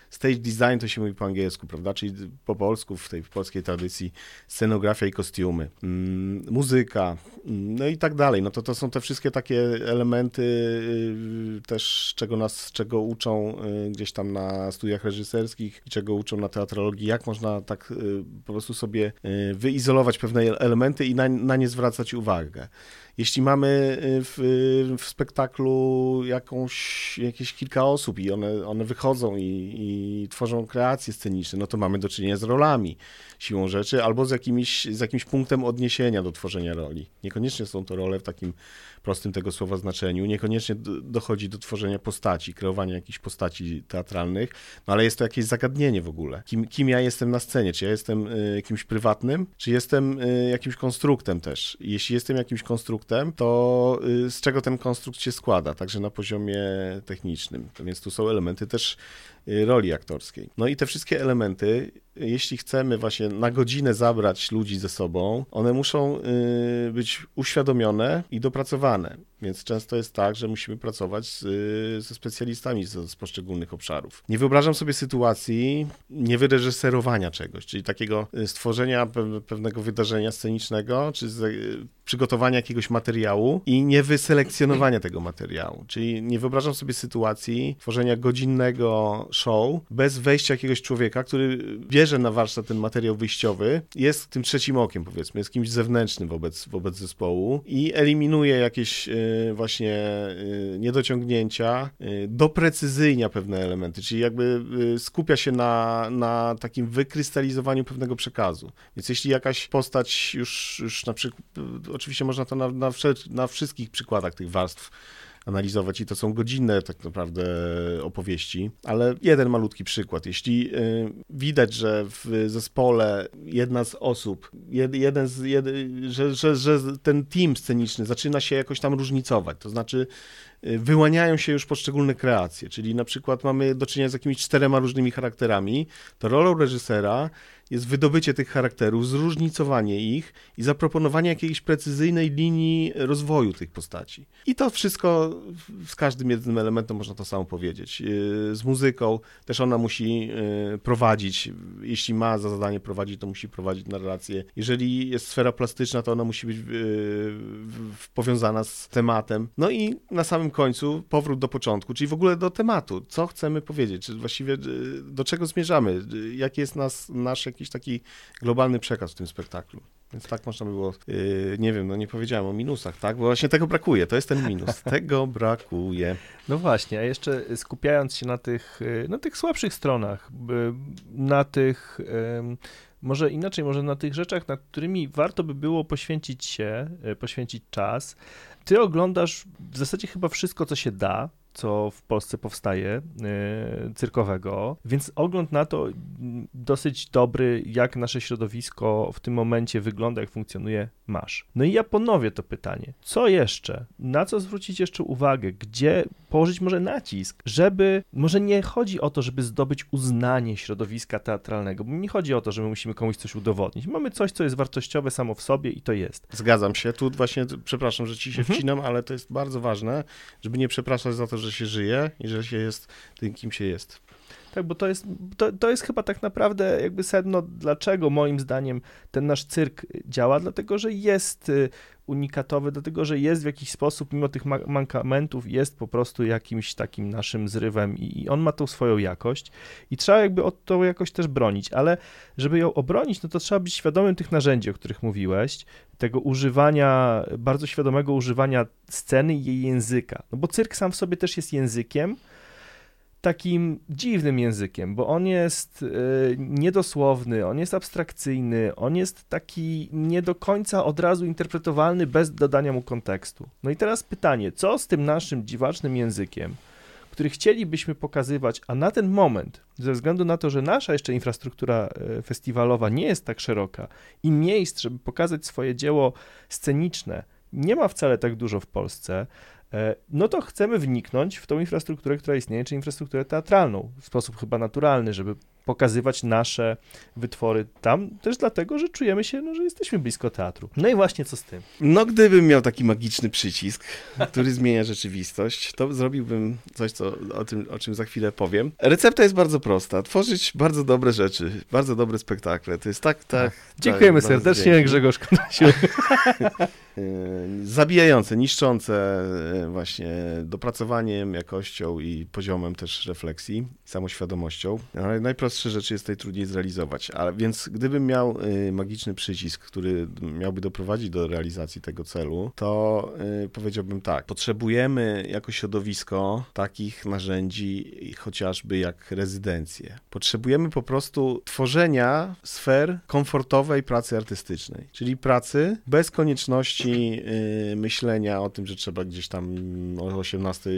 stage design to się mówi po angielsku, prawda? Czyli po polsku w tej polskiej tradycji scenografia i kostiumy, mm, muzyka, mm, no i tak dalej. No to, to są te wszystkie takie elementy y, też, czego nas, czego uczą gdzieś tam na studiach reżyserskich czego uczą na teatrologii, jak można tak po prostu sobie wyizolować pewne elementy i na, na nie zwracać uwagę. Jeśli mamy y, w, w spektaklu jakąś, jakieś kilka osób i one, one wychodzą i, i tworzą kreacje sceniczne, no to mamy do czynienia z rolami siłą rzeczy albo z jakimś, z jakimś punktem odniesienia do tworzenia roli. Niekoniecznie są to role w takim prostym tego słowa znaczeniu. Niekoniecznie dochodzi do tworzenia postaci, kreowania jakichś postaci teatralnych, no ale jest to jakieś zagadnienie w ogóle. Kim, kim ja jestem na scenie? Czy ja jestem y, kimś prywatnym, czy jestem y, jakimś konstruktem też? Jeśli jestem jakimś konstruktem, to y, z czego ten konstrukt się składa, także na poziomie technicznym. Więc tu są elementy też roli aktorskiej. No i te wszystkie elementy jeśli chcemy właśnie na godzinę zabrać ludzi ze sobą, one muszą y, być uświadomione i dopracowane. Więc często jest tak, że musimy pracować z, ze specjalistami z, z, poszczególnych obszarów. Nie wyobrażam sobie sytuacji niewyreżyserowania czegoś, czyli takiego y, stworzenia pewnego wydarzenia scenicznego, czy z, y, przygotowania jakiegoś materiału i niewyselekcjonowania tego materiału. Czyli nie wyobrażam sobie sytuacji tworzenia godzinnego show bez wejścia jakiegoś człowieka, który bierze na warsztat ten materiał wyjściowy, jest tym trzecim okiem, powiedzmy, jest kimś zewnętrznym wobec, wobec zespołu i eliminuje jakieś y, właśnie y, niedociągnięcia, y, doprecyzyjnia pewne elementy, czyli jakby skupia się na, na takim wykrystalizowaniu pewnego przekazu. Więc jeśli jakaś postać już, już na przykład, oczywiście można to na, na, na wszystkich przykładach tych warstw analizować i to są godzinne tak naprawdę opowieści, ale jeden malutki przykład. Jeśli y, widać, że w zespole jedna z osób, jed, jeden z, jed, że, że, że ten team sceniczny zaczyna się jakoś tam różnicować, to znaczy y, wyłaniają się już poszczególne kreacje, czyli na przykład mamy do czynienia z jakimiś czterema różnymi charakterami, to rolą reżysera jest wydobycie tych charakterów, zróżnicowanie ich i zaproponowanie jakiejś precyzyjnej linii rozwoju tych postaci. I to wszystko z każdym jednym elementem można to samo powiedzieć. Yy, z muzyką też ona musi yy, prowadzić, jeśli ma za zadanie prowadzić, to musi prowadzić narrację. Jeżeli jest sfera plastyczna, to ona musi być yy, powiązana z tematem. No i na samym końcu powrót do początku, czyli w ogóle do tematu. Co chcemy powiedzieć? Czy właściwie do czego zmierzamy? Jaki jest nas, nasz jakiś jakiś taki globalny przekaz w tym spektaklu. Więc tak można by było, yy, nie wiem, no nie powiedziałem o minusach, tak? Bo właśnie tego brakuje, to jest ten minus. (laughs) Tego brakuje. No właśnie, a jeszcze skupiając się na tych, y, na tych słabszych stronach, na tych, może inaczej, może na tych rzeczach, nad którymi warto by było poświęcić się, y, poświęcić czas. Ty oglądasz w zasadzie chyba wszystko, co się da, co w Polsce powstaje yy, cyrkowego, więc ogląd na to dosyć dobry, jak nasze środowisko w tym momencie wygląda, jak funkcjonuje, masz. No i ja ponowię to pytanie. Co jeszcze? Na co zwrócić jeszcze uwagę? Gdzie położyć może nacisk, żeby, może nie chodzi o to, żeby zdobyć uznanie środowiska teatralnego, bo nie chodzi o to, że my musimy komuś coś udowodnić. Mamy coś, co jest wartościowe samo w sobie i to jest. Zgadzam się. Tu właśnie, przepraszam, że ci się mhm. wcinam, ale to jest bardzo ważne, żeby nie przepraszać za to, że się żyje i że się jest tym, kim się jest. Tak, bo to jest, to, to jest chyba tak naprawdę jakby sedno, dlaczego moim zdaniem ten nasz cyrk działa, dlatego że jest y, unikatowy, dlatego że jest w jakiś sposób, mimo tych mankamentów, jest po prostu jakimś takim naszym zrywem i, i on ma tą swoją jakość. I trzeba jakby od tą jakość też bronić, ale żeby ją obronić, no to trzeba być świadomym tych narzędzi, o których mówiłeś, tego używania, bardzo świadomego używania sceny i jej języka, no bo cyrk sam w sobie też jest językiem, takim dziwnym językiem, bo on jest y, niedosłowny, on jest abstrakcyjny, on jest taki nie do końca od razu interpretowalny bez dodania mu kontekstu. No i teraz pytanie, co z tym naszym dziwacznym językiem, który chcielibyśmy pokazywać, a na ten moment, ze względu na to, że nasza jeszcze infrastruktura y, festiwalowa nie jest tak szeroka i miejsc, żeby pokazać swoje dzieło sceniczne, nie ma wcale tak dużo w Polsce, E, no to chcemy wniknąć w tą infrastrukturę, która istnieje, czy infrastrukturę teatralną w sposób chyba naturalny, żeby pokazywać nasze wytwory tam, też dlatego, że czujemy się, no, że jesteśmy blisko teatru. No i właśnie co z tym? No gdybym miał taki magiczny przycisk, który zmienia rzeczywistość, to zrobiłbym coś, co, o, tym, o czym za chwilę powiem. Recepta jest bardzo prosta. Tworzyć bardzo dobre rzeczy, bardzo dobre spektakle. To jest tak, tak. Dziękujemy tak, serdecznie, Grzegorz (laughs) Konasiu. (laughs) E, zabijające, niszczące e, właśnie dopracowaniem, jakością i poziomem też refleksji, samoświadomością. Ale najprostsze rzeczy jest tutaj trudniej zrealizować. A więc gdybym miał e, magiczny przycisk, który miałby doprowadzić do realizacji tego celu, to powiedziałbym tak, potrzebujemy jako środowisko takich narzędzi chociażby jak rezydencje. Potrzebujemy po prostu tworzenia sfer komfortowej pracy artystycznej, czyli pracy bez konieczności Y, myślenia o tym, że trzeba gdzieś tam o 18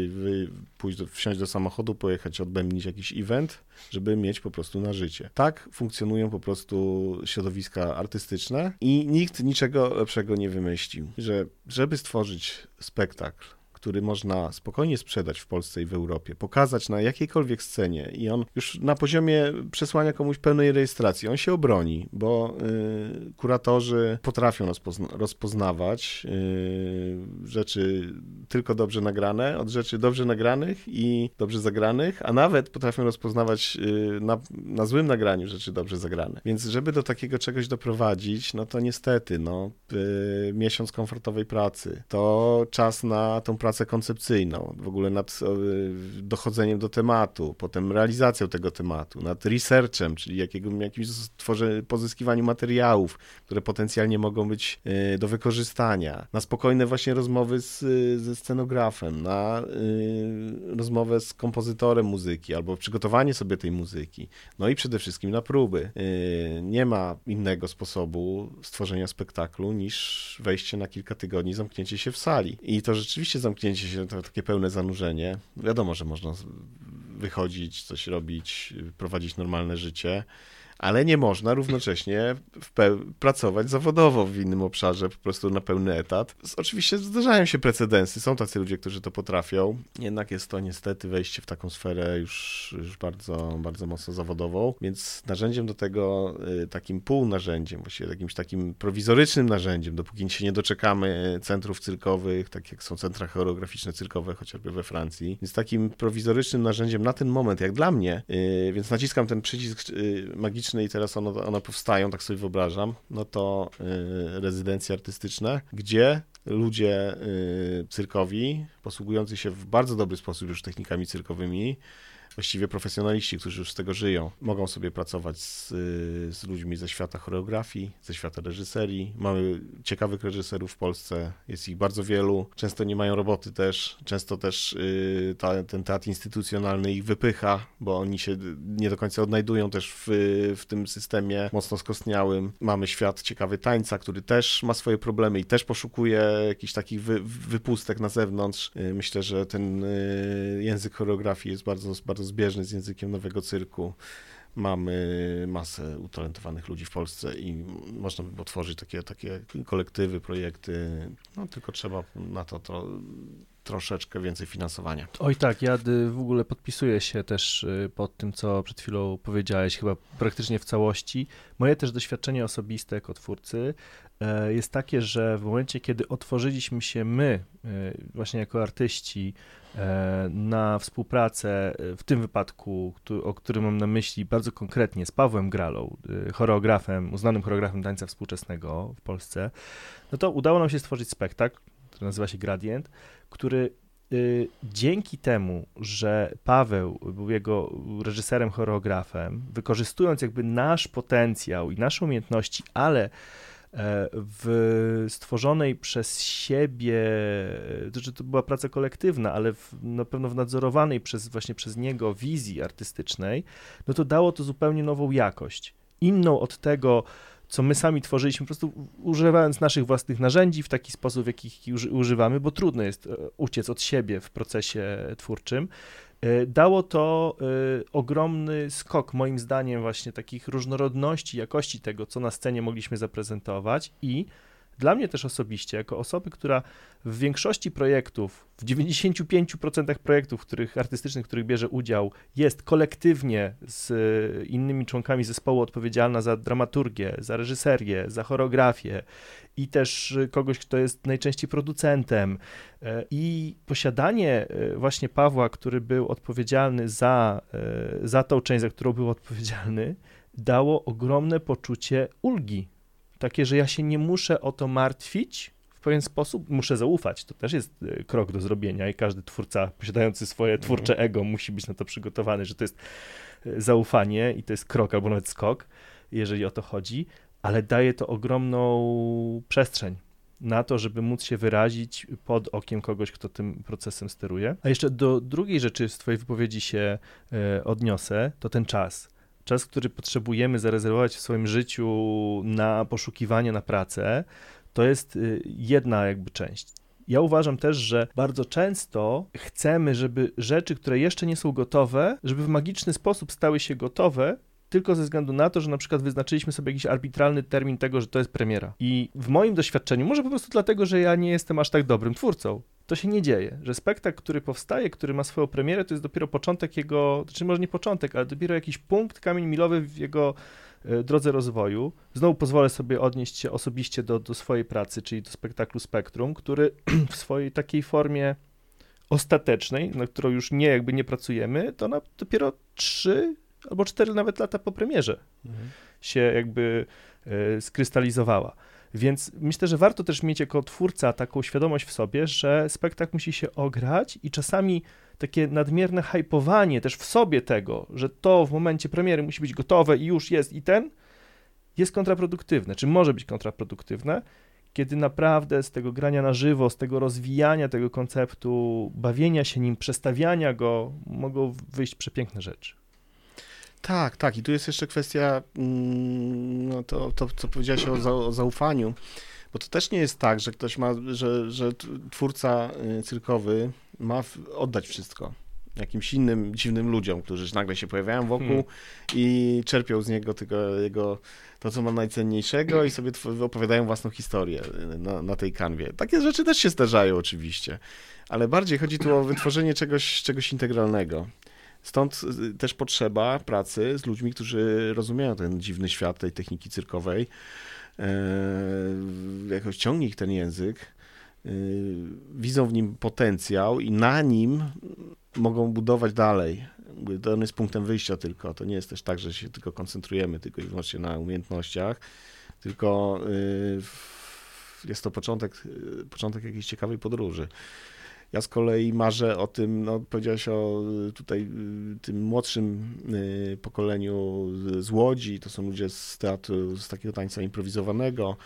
pójść, do, wsiąść do samochodu, pojechać, odbębnić jakiś event, żeby mieć po prostu na życie. Tak funkcjonują po prostu środowiska artystyczne i nikt niczego lepszego nie wymyślił, że żeby stworzyć spektakl, który można spokojnie sprzedać w Polsce i w Europie, pokazać na jakiejkolwiek scenie i on już na poziomie przesłania komuś pełnej rejestracji, on się obroni, bo y, kuratorzy potrafią rozpozna rozpoznawać y, rzeczy tylko dobrze nagrane od rzeczy dobrze nagranych i dobrze zagranych, a nawet potrafią rozpoznawać y, na, na złym nagraniu rzeczy dobrze zagrane. Więc żeby do takiego czegoś doprowadzić, no to niestety, no, y, miesiąc komfortowej pracy, to czas na tą pracę koncepcyjną, w ogóle nad y, dochodzeniem do tematu, potem realizacją tego tematu, nad researchem, czyli jakiego, jakimś pozyskiwaniu materiałów, które potencjalnie mogą być y, do wykorzystania, na spokojne właśnie rozmowy z, ze scenografem, na y, rozmowę z kompozytorem muzyki albo przygotowanie sobie tej muzyki, no i przede wszystkim na próby. Nie ma innego sposobu stworzenia spektaklu niż wejście na kilka tygodni, zamknięcie się w sali. I to rzeczywiście zamknięcie się, to takie pełne zanurzenie. Wiadomo, że można wychodzić, coś robić, prowadzić normalne życie ale nie można równocześnie pracować zawodowo w innym obszarze, po prostu na pełny etat. Oczywiście zdarzają się precedensy, są tacy ludzie, którzy to potrafią, jednak jest to niestety wejście w taką sferę już, już bardzo, bardzo mocno zawodową, więc narzędziem do tego, y, takim półnarzędziem, właściwie jakimś takim prowizorycznym narzędziem, dopóki się nie doczekamy centrów cyrkowych, tak jak są centra choreograficzne cyrkowe, chociażby we Francji, więc takim prowizorycznym narzędziem na ten moment, jak dla mnie, y, więc naciskam ten przycisk y, i teraz one, one powstają, tak sobie wyobrażam, no to y, rezydencje artystyczne, gdzie ludzie y, cyrkowi, posługujący się w bardzo dobry sposób już technikami cyrkowymi, właściwie profesjonaliści, którzy już z tego żyją, mogą sobie pracować z, z ludźmi ze świata choreografii, ze świata reżyserii. Mamy ciekawych reżyserów w Polsce, jest ich bardzo wielu. Często nie mają roboty też, często też y, ta, ten teatr instytucjonalny ich wypycha, bo oni się nie do końca odnajdują też w, w tym systemie mocno skostniałym. Mamy świat ciekawy tańca, który też ma swoje problemy i też poszukuje jakichś takich wy, wypustek na zewnątrz. Y, myślę, że ten y, język choreografii jest bardzo, bardzo zbieżny z językiem nowego cyrku. Mamy masę utalentowanych ludzi w Polsce i można by otworzyć takie, takie kolektywy, projekty. No tylko trzeba na to, to troszeczkę więcej finansowania. Oj tak, ja w ogóle podpisuję się też y, pod tym, co przed chwilą powiedziałeś, chyba praktycznie w całości. Moje też doświadczenie osobiste jako twórcy e, jest takie, że w momencie, kiedy otworzyliśmy się my, e, właśnie jako artyści, e, na współpracę, w tym wypadku, o którym mam na myśli bardzo konkretnie, z Pawłem Gralą, choreografem, uznanym choreografem tańca współczesnego w Polsce, no to udało nam się stworzyć spektakl, który nazywa się Gradient, który y, dzięki temu, że Paweł był jego reżyserem, choreografem, wykorzystując jakby nasz potencjał i nasze umiejętności, ale e, w stworzonej przez siebie, to, że to była praca kolektywna, ale w, na pewno w nadzorowanej przez, właśnie przez niego wizji artystycznej, no to dało to zupełnie nową jakość. Inną od tego, co my sami tworzyliśmy, po prostu używając naszych własnych narzędzi w taki sposób, w jakich używamy, bo trudno jest e, uciec od siebie w procesie twórczym. E, dało to e, ogromny skok, moim zdaniem, właśnie takich różnorodności, jakości tego, co na scenie mogliśmy zaprezentować i dla mnie też osobiście, jako osoby, która w większości projektów, w 95% projektów, których artystycznych, w których bierze udział, jest kolektywnie z innymi członkami zespołu odpowiedzialna za dramaturgię, za reżyserię, za choreografię i też kogoś, kto jest najczęściej producentem. E, I posiadanie e, właśnie Pawła, który był odpowiedzialny za, e, za tą część, za którą był odpowiedzialny, dało ogromne poczucie ulgi takie, że ja się nie muszę o to martwić w pewien sposób, muszę zaufać. To też jest e, krok do zrobienia i każdy twórca posiadający swoje mhm. twórcze ego musi być na to przygotowany, że to jest e, zaufanie i to jest krok albo nawet skok, jeżeli o to chodzi, ale daje to ogromną przestrzeń na to, żeby móc się wyrazić pod okiem kogoś, kto tym procesem steruje. A jeszcze do drugiej rzeczy z Twojej wypowiedzi się e, odniosę, to ten czas czas, który potrzebujemy zarezerwować w swoim życiu na poszukiwanie na pracę, to jest y, jedna jakby część. Ja uważam też, że bardzo często chcemy, żeby rzeczy, które jeszcze nie są gotowe, żeby w magiczny sposób stały się gotowe, tylko ze względu na to, że na przykład wyznaczyliśmy sobie jakiś arbitralny termin tego, że to jest premiera. I w moim doświadczeniu, może po prostu dlatego, że ja nie jestem aż tak dobrym twórcą, to się nie dzieje, że spektakl, który powstaje, który ma swoją premierę, to jest dopiero początek jego, znaczy może nie początek, ale dopiero jakiś punkt, kamień milowy w jego e, drodze rozwoju. Znowu pozwolę sobie odnieść się osobiście do, do swojej pracy, czyli do spektaklu Spektrum, który (clears throat) w swojej takiej formie ostatecznej, na którą już nie jakby nie pracujemy, to ona dopiero trzy albo cztery nawet lata po premierze mhm. się jakby e, skrystalizowała. Więc myślę, że warto też mieć jako twórca taką świadomość w sobie, że spektakl musi się ograć i czasami takie nadmierne hypowanie też w sobie tego, że to w momencie premiery musi być gotowe i już jest i ten, jest kontraproduktywne, czy może być kontraproduktywne, kiedy naprawdę z tego grania na żywo, z tego rozwijania tego konceptu, bawienia się nim, przestawiania go, mogą wyjść przepiękne rzeczy. Tak, tak. I tu jest jeszcze kwestia, mm, no to, to co powiedziałeś o, za, o zaufaniu, bo to też nie jest tak, że ktoś ma, że, że twórca y, cyrkowy ma oddać wszystko jakimś innym dziwnym ludziom, którzy nagle się pojawiają wokół hmm. i czerpią z niego tylko jego, to, co ma najcenniejszego i sobie opowiadają własną historię y, na, na tej kanwie. Takie rzeczy też się zdarzają oczywiście, ale bardziej chodzi tu o wytworzenie czegoś, czegoś integralnego. Stąd y, też potrzeba pracy z ludźmi, którzy rozumieją ten dziwny świat tej techniki cyrkowej, e, jakoś ciągnie ich ten język, y, widzą w nim potencjał i na nim mogą budować dalej. To on jest punktem wyjścia tylko. To nie jest też tak, że się tylko koncentrujemy tylko i wyłącznie na umiejętnościach, tylko y, jest to początek, początek jakiejś ciekawej podróży. Ja z kolei marzę o tym, no powiedziałeś o y, tutaj y, tym młodszym y, pokoleniu z Łodzi, to są ludzie z teatru, z takiego tańca improwizowanego.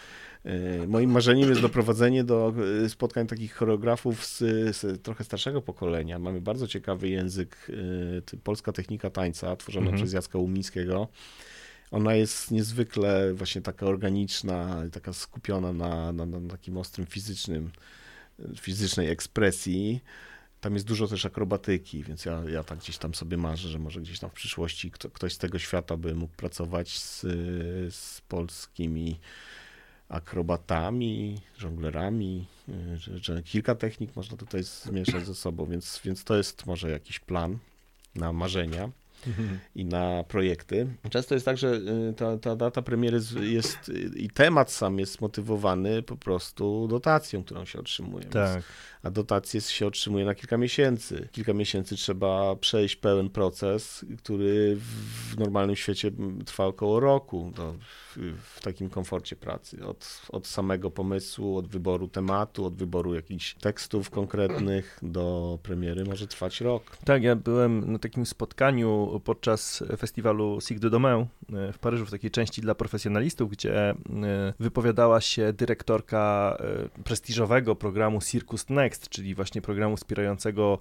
Moim marzeniem jest doprowadzenie do spotkań takich choreografów z, z trochę starszego pokolenia. Mamy bardzo ciekawy język, polska technika tańca, tworzona mhm. przez Jacka Umińskiego. Ona jest niezwykle właśnie taka organiczna, taka skupiona na, na, na takim ostrym fizycznym fizycznej ekspresji. Tam jest dużo też akrobatyki, więc ja, ja tak gdzieś tam sobie marzę, że może gdzieś tam w przyszłości kto, ktoś z tego świata by mógł pracować z, z polskimi akrobatami, żonglerami, że, że, kilka technik można tutaj zmieszać ze sobą, więc, więc to jest może jakiś plan na marzenia i na projekty. Często jest tak, że y, ta, ta data premiery jest i temat sam jest motywowany po prostu dotacją, którą się otrzymuje. Tak. A dotację się otrzymuje na kilka miesięcy. Kilka miesięcy trzeba przejść pełen proces, który w normalnym świecie trwa około roku do, w, takim komforcie pracy. Od, od samego pomysłu, od wyboru tematu, od wyboru jakichś tekstów konkretnych do premiery może trwać rok. Tak, ja byłem na takim spotkaniu podczas festiwalu Sig de Domain e, w Paryżu, w takiej części dla profesjonalistów, gdzie e, wypowiadała się dyrektorka e, prestiżowego programu Circus Next, czyli właśnie programu wspierającego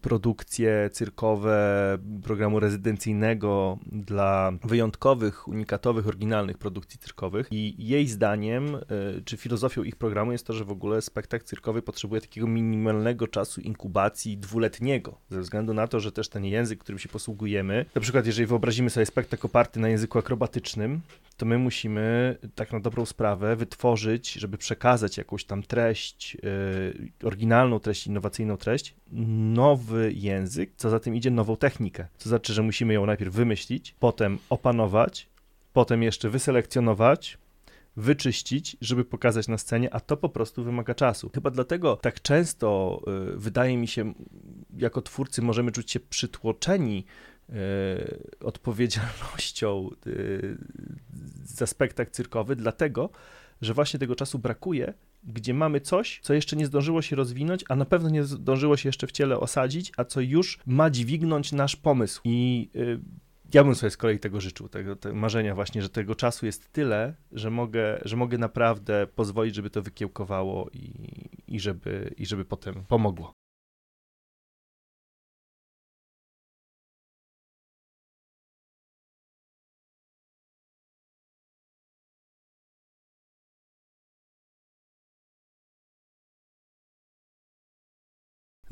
produkcje cyrkowe, programu rezydencyjnego dla wyjątkowych, unikatowych, oryginalnych produkcji cyrkowych. I jej zdaniem, czy filozofią ich programu jest to, że w ogóle spektakl cyrkowy potrzebuje takiego minimalnego czasu inkubacji dwuletniego, ze względu na to, że też ten język, którym się posługujemy, na przykład, jeżeli wyobrazimy sobie spektakl oparty na języku akrobatycznym, to my musimy tak na dobrą sprawę wytworzyć, żeby przekazać jakąś tam treść, yy, oryginalną treść, innowacyjną treść, nowy język, co za tym idzie nową technikę. To znaczy, że musimy ją najpierw wymyślić, potem opanować, potem jeszcze wyselekcjonować, wyczyścić, żeby pokazać na scenie, a to po prostu wymaga czasu. Chyba dlatego tak często y, wydaje mi się, jako twórcy możemy czuć się przytłoczeni E, odpowiedzialnością e, za spektakl cyrkowy, dlatego, że właśnie tego czasu brakuje, gdzie mamy coś, co jeszcze nie zdążyło się rozwinąć, a na pewno nie zdążyło się jeszcze w ciele osadzić, a co już ma dźwignąć nasz pomysł. I y, ja bym sobie z kolei tego życzył, tego, tego marzenia właśnie, że tego czasu jest tyle, że mogę, że mogę naprawdę pozwolić, żeby to wykiełkowało i, i, żeby, i żeby potem pomogło.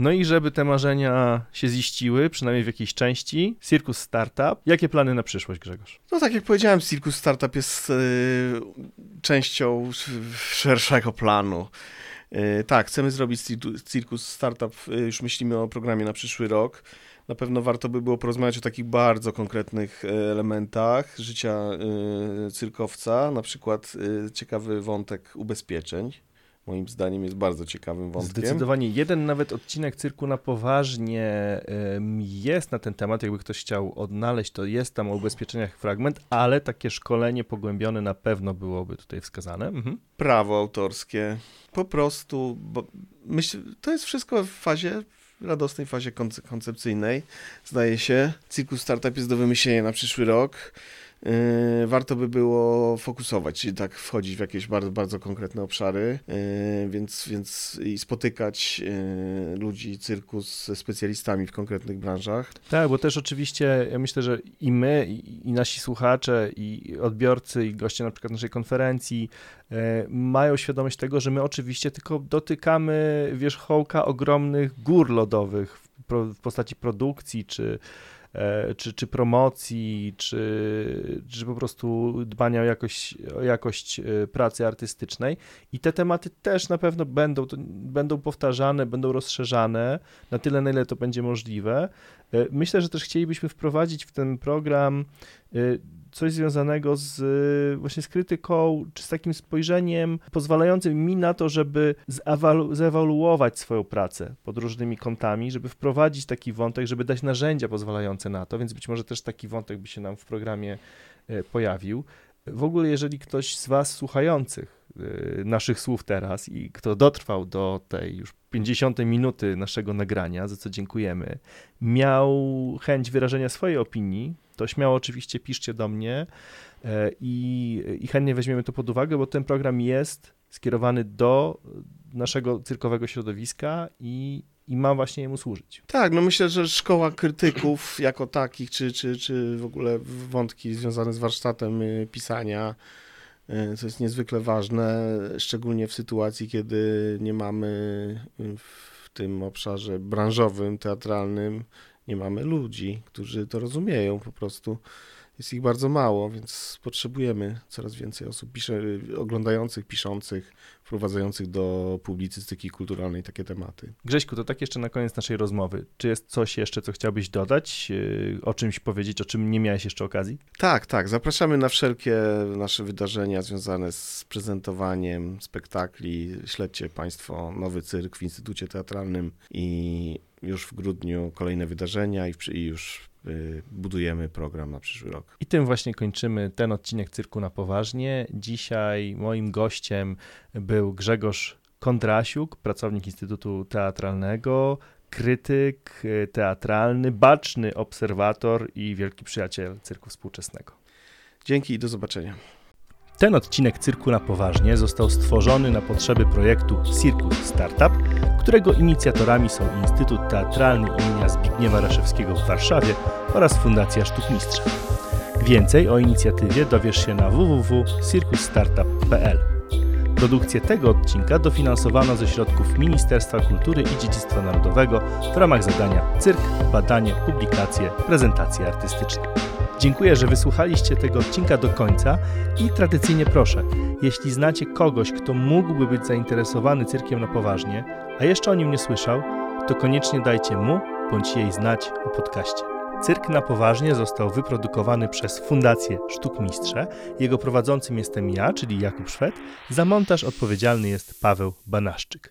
No i żeby te marzenia się ziściły, przynajmniej w jakiejś części, Circus Startup. Jakie plany na przyszłość, Grzegorz? No tak jak powiedziałem, Circus Startup jest y, częścią szerszego planu. E, tak, chcemy zrobić Cirkus Startup, e, już myślimy o programie na przyszły rok. Na pewno warto by było porozmawiać o takich bardzo konkretnych elementach życia cyrkowca, na przykład ciekawy wątek ubezpieczeń moim zdaniem jest bardzo ciekawym wątkiem. Zdecydowanie. Jeden nawet odcinek Cyrku na poważnie jest na ten temat, jakby ktoś chciał odnaleźć, to jest tam o ubezpieczeniach fragment, ale takie szkolenie pogłębione na pewno byłoby tutaj wskazane. Mhm. Prawo autorskie, po prostu, bo myślę, to jest wszystko w fazie radosnej fazie koncepcyjnej, zdaje się. Cirkus Startup jest do wymyślenia na przyszły rok. Yy, warto by było fokusować, czyli tak wchodzić w jakieś bardzo, bardzo konkretne obszary, yy, więc, więc i spotykać yy, ludzi cyrkus ze specjalistami w konkretnych branżach. Tak, bo też oczywiście ja myślę, że i my, i, nasi słuchacze, i odbiorcy, i goście na przykład naszej konferencji mają świadomość tego, że my oczywiście tylko dotykamy wierzchołka ogromnych gór lodowych w, postaci produkcji czy czy, czy promocji, czy, czy po prostu dbania o jakość, o jakość e, pracy artystycznej. I te tematy też na pewno będą, będą powtarzane, będą rozszerzane na tyle, na ile to będzie możliwe. E, myślę, że też chcielibyśmy wprowadzić w ten program coś związanego z właśnie z krytyką, czy z takim spojrzeniem pozwalającym mi na to, żeby zewaluować swoją pracę pod różnymi kątami, żeby wprowadzić taki wątek, żeby dać narzędzia pozwalające na to, więc być może też taki wątek by się nam w programie e, pojawił. W ogóle, jeżeli ktoś z Was słuchających e, naszych słów teraz i kto dotrwał do tej już 50 minuty naszego nagrania, za co dziękujemy, miał chęć wyrażenia swojej opinii, to śmiało oczywiście piszcie do mnie e, i, i chętnie weźmiemy to pod uwagę, bo ten program jest skierowany do naszego cyrkowego środowiska i, i ma właśnie jemu służyć. Tak, no myślę, że szkoła krytyków jako takich, czy, czy, czy w ogóle wątki związane z warsztatem y, pisania, y, co jest niezwykle ważne, szczególnie w sytuacji, kiedy nie mamy w tym obszarze branżowym, teatralnym nie mamy ludzi, którzy to rozumieją po prostu. Jest ich bardzo mało, więc potrzebujemy coraz więcej osób pisze, oglądających, piszących, wprowadzających do publicystyki kulturalnej takie tematy. Grześku, to tak jeszcze na koniec naszej rozmowy. Czy jest coś jeszcze, co chciałbyś dodać, yy, o czymś powiedzieć, o czym nie miałeś jeszcze okazji? Tak, tak. Zapraszamy na wszelkie nasze wydarzenia związane z prezentowaniem spektakli. Śledźcie Państwo Nowy Cyrk w Instytucie Teatralnym i już w grudniu kolejne wydarzenia i, i już y, budujemy program na przyszły rok. I tym właśnie kończymy ten odcinek Cyrku na Poważnie. Dzisiaj moim gościem był Grzegorz Kondrasiuk, pracownik Instytutu Teatralnego, krytyk y, teatralny, baczny obserwator i wielki przyjaciel cyrku współczesnego. Dzięki i do zobaczenia. Ten odcinek Cyrku na Poważnie został stworzony na potrzeby projektu Circus Startup, którego inicjatorami są Instytut Teatralny im. Zbigniewa Raszewskiego w Warszawie oraz Fundacja Sztukmistrza. Więcej o inicjatywie dowiesz się na www.circusstartup.pl. Produkcję tego odcinka dofinansowano ze środków Ministerstwa Kultury i Dziedzictwa Narodowego w ramach zadania Cyrk, badanie, publikacje, prezentacje artystyczne. Dziękuję, że wysłuchaliście tego odcinka do końca i tradycyjnie proszę, jeśli znacie kogoś, kto mógłby być zainteresowany cyrkiem na poważnie, a jeszcze o nim nie słyszał, to koniecznie dajcie mu bądź jej znać o podcaście. Cyrk na poważnie został wyprodukowany przez Fundację Sztuk Mistrze. Jego prowadzącym jestem ja, czyli Jakub Szwed. Za montaż odpowiedzialny jest Paweł Banaszczyk.